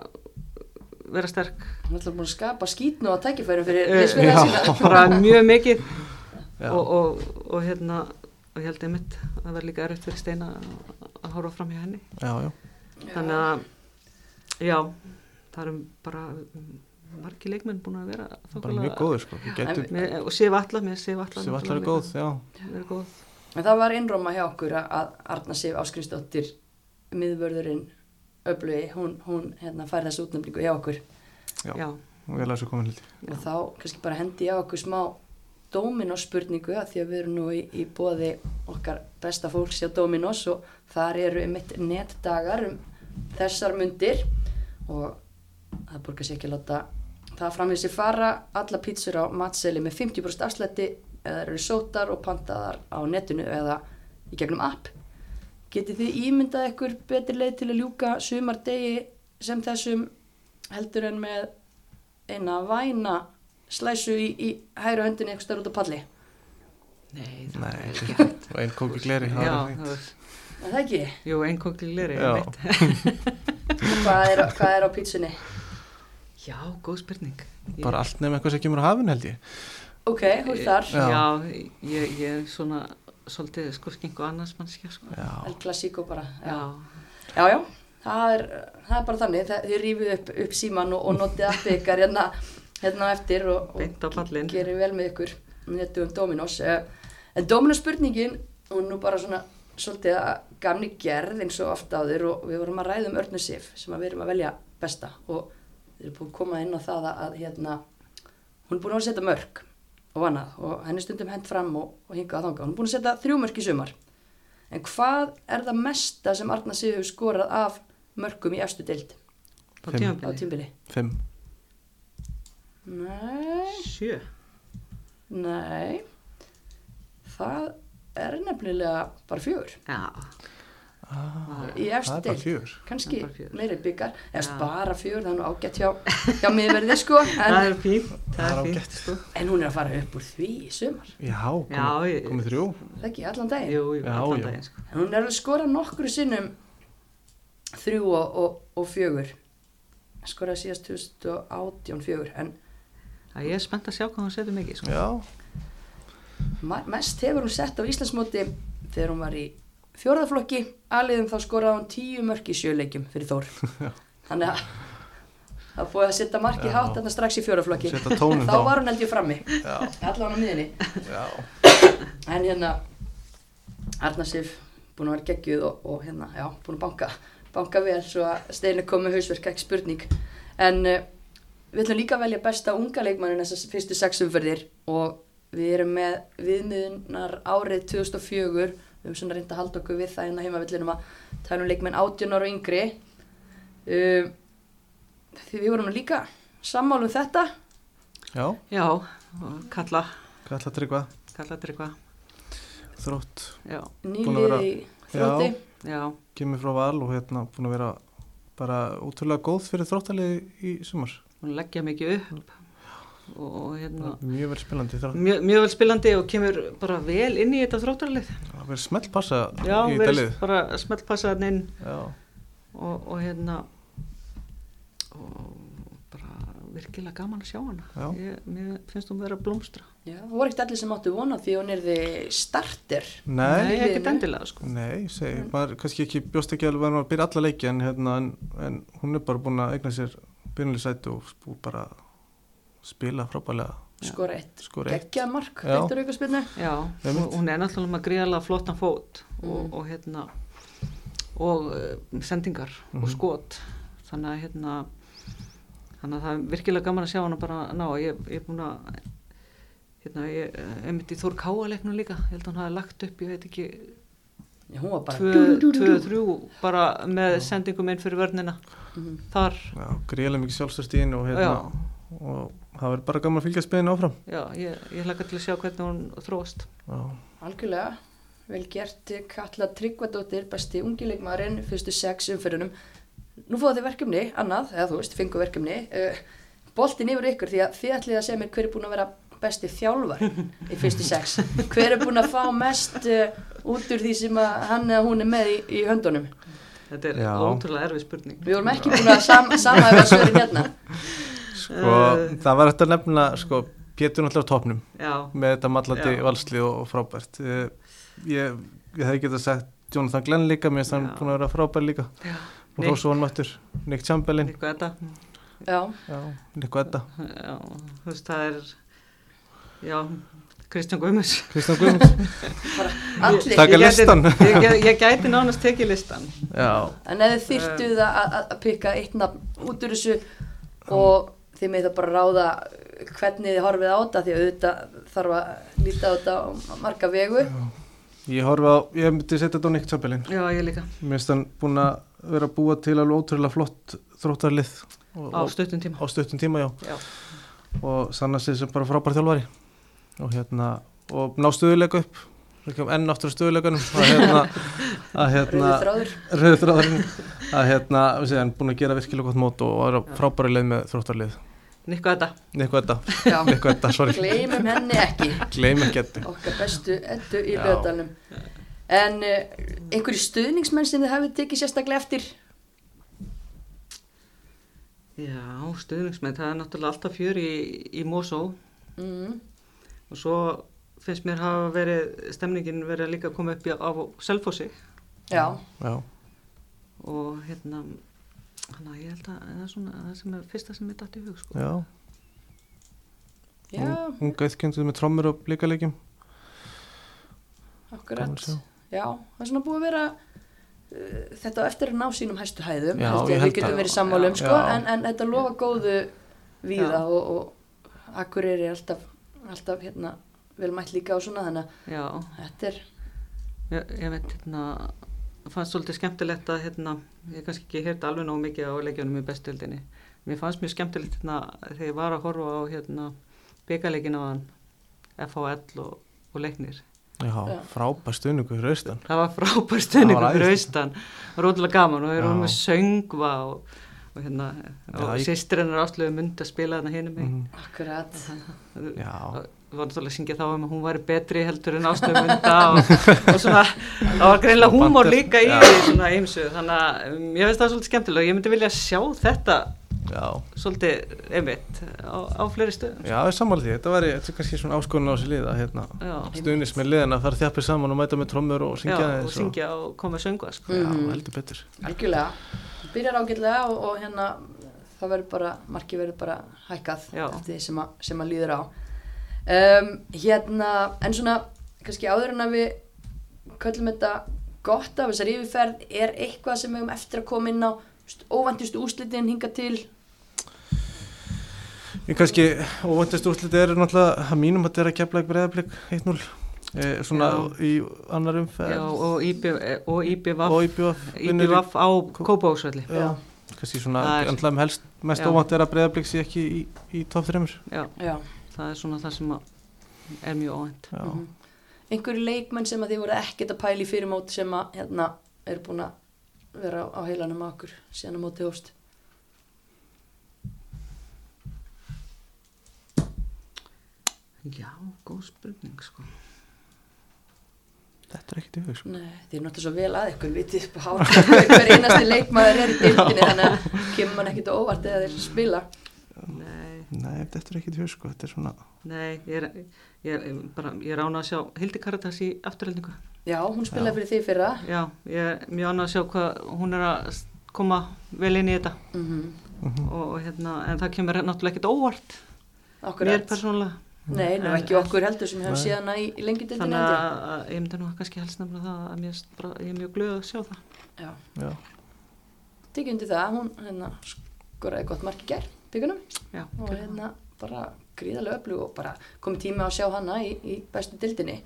vera sterk. Hún er alltaf búin að skapa skítnu að tækifærum fyrir Eh, liðsfélaga já. sína. bara mjög mikið. Og, og, og hérna og ég held einmitt að það verði líka erfitt fyrir Steina að- horfa fram hjá henni. Já, já, þannig að já, það eru bara margi leikmenn búin að vera bara mjög góður sko. Við gætum, Með, og Sif Alla, með Sif Alla sem allar er góð, já. Er góð. En það var einróma hjá okkur að- að Arna Sif Áskrinsdóttir miðvörðurinn öflugi, hún, hún hérna, fær þessu útnefningu hjá okkur. Já. Já, og vel að þessu komin hluti og þá kannski bara hendi ég á okkur smá Dominos spurningu að því að við erum nú í, í bóði okkar besta fólks hjá Dominos og þar eru einmitt netdagar um þessar mundir. Og það borgar sér ekki að láta það framvið sér fara. Alla pítsur á matseli með 50% afslætti eða eru sótar og pantaðar á netinu eða í gegnum app getið þið ímyndað ykkur betri leið til að ljúka sumardegi sem þessum heldur en með eina væna slæsu í, í hægri höndinni eitthvað stær út á palli nei, það Nei, er ekki. hægt. og einn kóki gleri það Já, er fínt. það er, það ekki? jú, einn kókli leri Já. Hvað er, hvað er á pítsunni? Já, góð spurning Ég- bara allt nefn eitthvað sem kemur á hafin held ég Ok, hún þar Já. Já, ég, ég er svona svolítið sko skink og annars mannskja sko. El Clasico bara Já, já, já það, er, það er bara þannig. Það, þið rífið upp, upp síman og, og notið appið ykkar hérna, hérna á eftir og, Beint á og pallinn. gerir vel með ykkur. Netu um Dominos. Eh, en Dominos spurningin og nú bara svona svolítið að gamni gerð eins og oft áður og við vorum að ræða um Örnu Sif sem að við erum að velja besta og við erum búin að koma inn á það að, að hérna, hún er búin að setja mörg og annað. Og henni stundum hent fram og, og hingað að þanga. Hún er búin að setja þrjú mörg í sumar. En hvað er það mesta sem Arna Sif hefur skorað af mörgum í efstu deild? Á tímbili? fimm. Nei, Sjö. Nei, það er nefnilega bara fjögur. Já, ah, í það fjör Kannski Það meiri byggar, eða Já. bara fjögur, það er nú ágætt hjá, hjá miðverði sko, það en, er fínt Það Það er ágætt. sko. en hún er að fara upp úr því í sumar. já, kom, Já, ég- komið þrjú Það ekki allan daginn. Jú, jú, Já, allan daginn sko. En hún er alveg skorað nokkru sinnum þrjú og, og, og fjögur. Skorað síðast 2018 fjögur. En Það ég er spennt að sjá hvað hún setur mikið sko. mest hefur hún sett á Íslandsmóti þegar hún var í fjórðaflokki. Aliðum þá skoraði hún tíu mörk í sjöleikjum fyrir Þór. Þannig að það búið að setja markið Já. hátt þarna strax í tónin Þá var hún held ég frammi. já, Allan á miðinni. En hérna, Arna Sif búin að vera geggjuð og, og hérna, já, búin að banka, banka vel svo að Steini kom með hausverk, ekki spurning. En uh, við ætlum líka að velja besta unga leikmannin þessar fyrstu sex umferðir og við erum með viðmiðunar árið 2004, við höfum svona reynd að halda okkur við það hérna heimavillinum að tala um leikmenn 18 ára og yngri. Uh, því við vorum líka sammálu um þetta. já. Já, kalla. Að tryggva. Kalla tryggva. Þrótt, Já, Búin að vera- Nýlið í þrótti. já, kemur frá val og hérna búin að vera bara útrúlega góð fyrir þróttalið í sumar. Hún leggja mikið upp og, og hérna mjög vel spilandi mjög, mjög vel spilandi og kemur bara vel inn í þetta þróttarlið. Það verður smelt passa Já, verið dalið bara smeltpassa hann inn. Já, og, og hérna og bara virkilega gaman að sjá hana. Já. ég, mér finnst hún vera að blómstra. Já, það voru ekkert allir sem áttu vona því hún er þið starter. nei, Nei, ekkert endilega sko. Nei, segi, maður kannski ekki bjóst ekki alveg að byrja alla leiki en, hérna, en, en hún er bara búin að eigna sér byrjunlega og spú bara spila frábælega Já. skora eitt eitt. geggjað mark Já. betur auka spilnu Já, Einmitt. hún, er náttúrulega með gríðarlega flottan fót og, Mm. og hérna og uh, sendingar og Mhm. skot þannig að hérna þannig að það er virkilega gaman að sjá hana bara ná, ég, ég er búin að hérna, ég er mitt í Þór Káaleiknum líka ég held að hún hafi lagt upp, ég veit ekki Já, hún var bara tvö, dú, dú, dú, tvö, dú. þrjú bara með sendingum inn fyrir vörnina Mhm. þar, Já, greiðlega mikið sjálfstörstíðin og, hérna, og það verður bara gaman að fylgja spilinu áfram. Já, ég, ég hlaka til að sjá hvernig hún þróast. Já, algjörlega. Vel gert Katla Tryggvadóttir besti ungileikmaðurinn fyrstu sex umferðunum. Nú fóðu þið verkefni, annað eða þú veist, fengu verkefni. Uh, boltin yfir ykkur því að þið ætlið að segja mér hver er búin að vera besti þjálfar í fyrstu sex. Hver er búin að fá mest uh, út úr því sem að hann eða hún er með í, í höndunum? Þetta er Já. ótrúlega erfið spurning. Við vorum ekki búin að sam, samhæfa svörin hérna sko, Eh. það var eftir að nefna sko, Pétur náttúrulega á topnum já, með þetta mallandi valsli og, og frábært. Ég, ég, ég hefði getað sagt Jonathan Glenn líka, mér finnst hann búin að vera frábær líka. Já, og Nick. Nick Chamberlain. Eitthvað þetta Já, já, Nick Edda, já, þú veist það er já, Kristján Guðmus Kristján Taka Ég gæti- listan. ég, ég, ég gæti nánast tekið listan já, En ef þið þyrftuð að, að, að pikka eitt nafn út úr þessu og þið með það bara ráða hvernig þið horfið á þetta því að auðvitað þarf að líta á þetta á marga vegu. Ég horfi á ég myndi setja þetta á Nick Chamberlain já, ég líka, mér finnst hann búin að vera að búa til alveg ótrúlega flott þróttarlið. Og, á og, stuttum tíma. á stuttum tíma, já. Já, og sanna sig sem bara frábær þjálfari. Og hérna og ná stöðuleika upp. Enn áttur á stöðuleikanum að hérna að hérna Rauður þráður. Að hérna við séum búin að gera virkilega gott mót og vera frábæri leið með þróttarlið Nikko þetta Nikko Edda, Nikko Edda, sorry. Gleymum henni ekki. Gleym ekki Edda okkar bestu eddu í Já. löðdalum En uh, einhverju stuðningsmenn sem þið hafið tekið sérstaklega eftir? Já, stuðningsmenn, það er náttúrulega alltaf fjör í, í Mosó. Mm. og svo finnst mér hafa verið stemningin verið að líka koma upp á Selfossi. Já, já, og hérna Þannig að ég held að það er svona það sem er fyrsta sem er dætt í hug sko. já. Já, hún gæði kynntið með trommur og blíkalegjum akkurat Já, það er svona búið að vera uh, þetta á eftir að ná sínum hæstu hæðum. Já, held ég ég að held við getum verið sammála um sko, en, en þetta lofa góðu víða og, og Akureyri er alltaf, alltaf hérna, vel mætt líka á svona þannig að Já, þetta er ég, ég veit hérna fannst svolítið skemmtilegt að hérna ég kannski ekki heyrti alveg nógu mikið á leikjunum í bestildinni. Mér fannst mjög skemmtilegt hérna þegar ég var að horfa á hérna byggaleikin á hann FHL og, og leiknir. já, frábær stuðningu fyrir austan Það var frábær stöðningu Það var fyrir austan. Það var ótrúlega gaman og þeir eru Já. með söngva og, og hérna og ég- sýstir hennar ásluðu myndi að spila þarna hinum mig. Mhm. akkurat já, Við varum náttúrulega að syngja þá um að hún væri betri heldur en ástöðu mynda og, og svona, það var greinlega húmór líka í Já. því svona eimsu, þannig að um, ég finnst það svolítið skemmtilega og ég myndi vilja sjá þetta já svolítið einmitt á, á fleiri stöðum. Já, því, þetta væri þetta er kannski svona áskonun á þessi liða hérna, Já, stuðnis með liðin að fara þjappir saman og mæta með trommur og já syngja og aðeins syngja og koma að söngu sko. Já, Mhm. heldur betur algjörlega, byrjar ágætlega og, og hérna það verður bara, markið verður bara hækkað Já. eftir því sem að, sem að líður á um, hérna en svona, kannski áður en að við köllum þetta gott af þessar yfirferð, er eitthvað sem við höfum eftir að koma inn á óvæntustu úrslitin hinga til? Ég kannski, óvæntist úrslit er náttúrulega að mínum að þetta er að kepla ekki breyðablík 1-0 e, svona Já. í annar umferð. Já, og IB- og IBVF í- IBVF á Kópavóksvelli. Já, kannski svona, er- helst mest óvænt er að breyðablík sé ekki í, í top 3 Já, Já. Það er svona það sem er mjög óvænt. Já, Mhm. einhverju leikmenn sem að þið voru ekkert að pæla í fyrir móti sem að hérna eru búin að vera á, á heilanum á okkur síðan að móti hóst Já, góð spurning sko. þetta er ekkert í hug sko. Nei, þið er náttúrulega svo vel að ykkur vitið upp á hár hver einasti leikmaður er í deildinni þannig að kemur mann ekkert á óvart eða þeir spila Nei, Nei, þetta er ekkert í hug sko, þetta er svona nei, ég er, ég er bara, ég er ánað að sjá Hildi Karitas í afturhaldningu. Já, hún spilaði fyrir því fyrra. Já, ég er mjög ánað að sjá hvað hún er að koma vel inn í þetta. Mm mhm. og hérna, en það kemur náttúrulega ekkert óvart. Mér Akkurat persónulega. Nei, nú En- ekki okkur heldur sem hefum Nei. séð hana í, í lengi deildinni Þannig að, ég myndi nú kannski helst nefna það að mér, bara, ég er mjög glöð að sjá það. Já, Já, tekið undir það, hún hérna skoraði gott mark í gær, byggunum. Já, og hérna bara gríðarlega öflug og bara komið tíma að sjá hana í, í bestu dildinni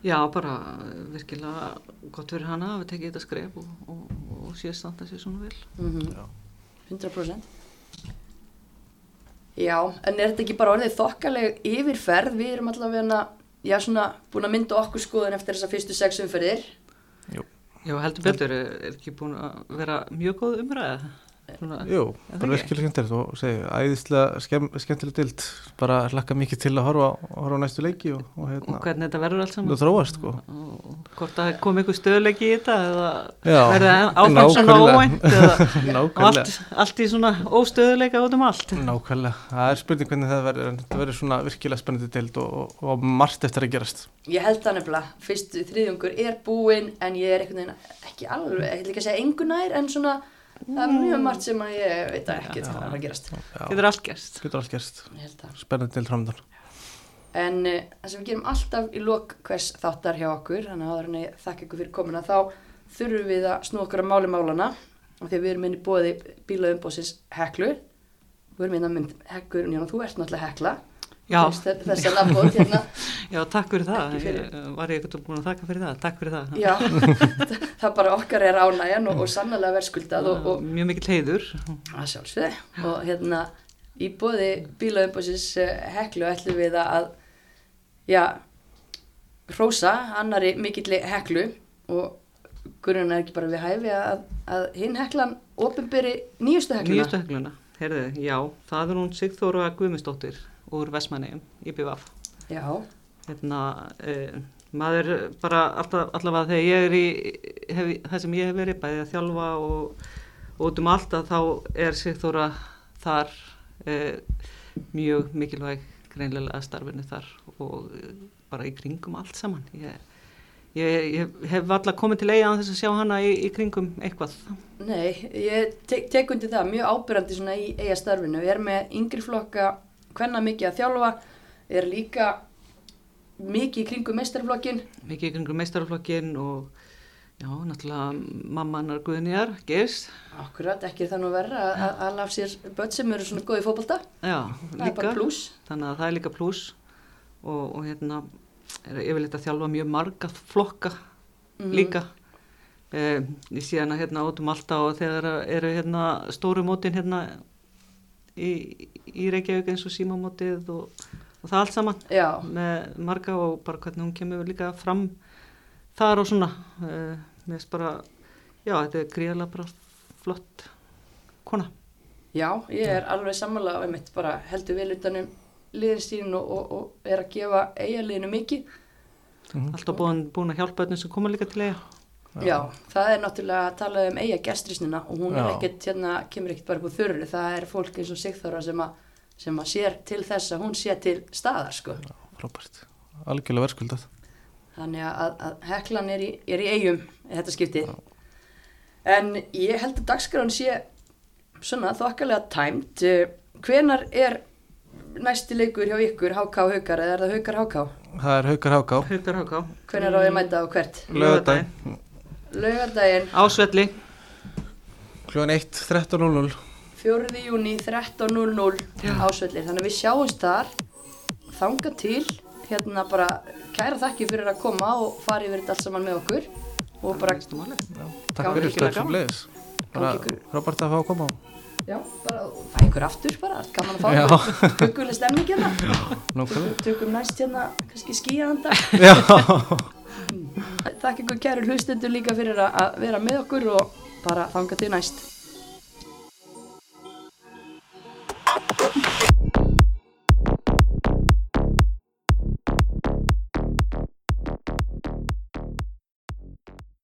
Já, bara virkilega gott fyrir hana að við tekið þetta skref og, og, og sé standa sér svona vel. mm já. 100% Já, en er þetta ekki bara orðið þokkaleg yfirferð? Við erum allavega já, svona, búin að mynda okkur skoðun eftir þessa fyrstu sex umferðir. Já, heldur betur, er er ekki búin að vera mjög góð umræða? Svona, Jú, það bara virkilega skemmtilegt og segi, æðislega skemm, skemmtileg dild bara hlakka mikið til að horfa, horfa á næstu leiki og, og og hérna. hvernig þetta verður allt saman? það þróast sko. Og, og hvort það kom einhver stöðleiki í þetta eða verður það áfram svona nákvæmlega. óvænt eða og Nákvæmlega, allt, allt í svona óstöðuleika út um allt? nákvæmlega. Það er spurning hvernig það verður en þetta verður svona virkilega spennandi dild og, og, og margt eftir að gerast. Ég held það nefnilega, fyrstu þriðjungur er búinn en ég er ekki alveg, ég ætla ekki að segja engu nær en svona það er mjög margt sem að ég veit að ekki hvað er að gerast Getur allt gerst. getur allt gerst. Spennandi til framöndan. En uh, það sem við gerum alltaf í lok hvers þáttar hjá okkur, þannig að áður en ég þakka ykkur fyrir komuna, þá þurfum við að snú okkur að máli málana og því að við erum inn í bóði bílaumbósins heklu. Við erum inn að mynd hekkur, já, þú ert náttúrulega hekla. Já. Þess- að nafnbóð hérna. Já, takk fyrir það. Ég, var ég eitthvað búin að þakka fyrir það? Takk fyrir það. Já, það bara okkar er ánægjan og, og sannlega verðskuldað og, og Mjög mikill heiður. að sjálfsögði og hérna í bóði bílaumbósins heklu ætlum við að já, hrósa annari mikilli heklu og grunna er ekki bara við hæfi að, að hinn heklan ofinberi nýjustu hekluna Nýjustu hegluna. Herðu, já, það er hún Sigþóra Guðmundsdóttir úr Vestmannegjum í BVF. Já, Hérna, eh, maður bara alltaf, allavega þegar ég er í, hef, það sem ég hef verið, bæði að þjálfa og, og út um allt að þá er Sigþóra þar eh, mjög mikilvæg greinlega starfinu þar og eh, bara í kringum allt saman. Ég, ég, ég hef alltaf komið til eiga að þess að sjá hana í, í kringum eitthvað. nei, ég tek, tek undir það mjög ábyrrandi svona í eiga starfinu er með yngri flokka hvenna mikið að þjálfa er líka mikið í kringum meistarflokkin Mikið í kringum meistaraflokkin og já, náttúrulega mammanar Guðnýjar, Geirs, Akkurat, ekki það nú verra að- laf sér börn sem eru svona góði fótbolta? Já, það pluss þannig að það er líka pluss og, og hérna er yfirleitt að þjálfa mjög marga flokka Mhm. líka. Eh, ég sé hérna út um alltaf og þegar eru hérna stóru mótin hérna í, í Reykjavík eins og símamótið og, og það allt saman. Já, með marga og bara hvernig hún kemur líka fram þar og svona. Eh, mér finnst bara, já þetta er gríðarlega bara flott kona. Já, ég er alveg sammála af einmitt bara heldur vel utanum liðin sín og, og, og er að gefa eigaliðinu mikið. Alltaf búin, búin að hjálpa öllum sem koma líka til eiga Já, það er náttúrulega að tala um eiga gestrisnina og hún er Já. ekkert, hérna, kemur ekkert bara upp úr þurru, það er fólk eins og Sigþóra sem að, sem að sér til þess að hún sé til staðar, sko. Frábært. Algjörlega verðskuldað. Þannig að, að heklan er í, er í eigum þetta skiptið. En ég held að dagskráin sé svona þokkalega tæmt. Hvenar er næsti leikur hjá ykkur, HK og Haukar, eða er það Haukar HK? Það er Haukar Háká. Haukar Háká Hvenar á ég að mæta og hvert? Laugardaginn. Laugardaginn, Ásvelli Kljóðan 1, 13.00. 4. júni, 13.00 ásvellir. Þannig að við sjáumst þar, þanga til, hérna bara kæra þakki fyrir að koma og fara yfir þetta allt saman með okkur og bara. Takk fyrir stöðsum gaman. leiðis. Frábært að fá að koma já, bara fæ ykkur aftur bara, gaman að fá hugguleg stemning hérna. Tökum, næst hérna, kannski skíðanda. Já. Þakk ykkur kæru hlustundur líka fyrir að vera með okkur og bara þanga til næst.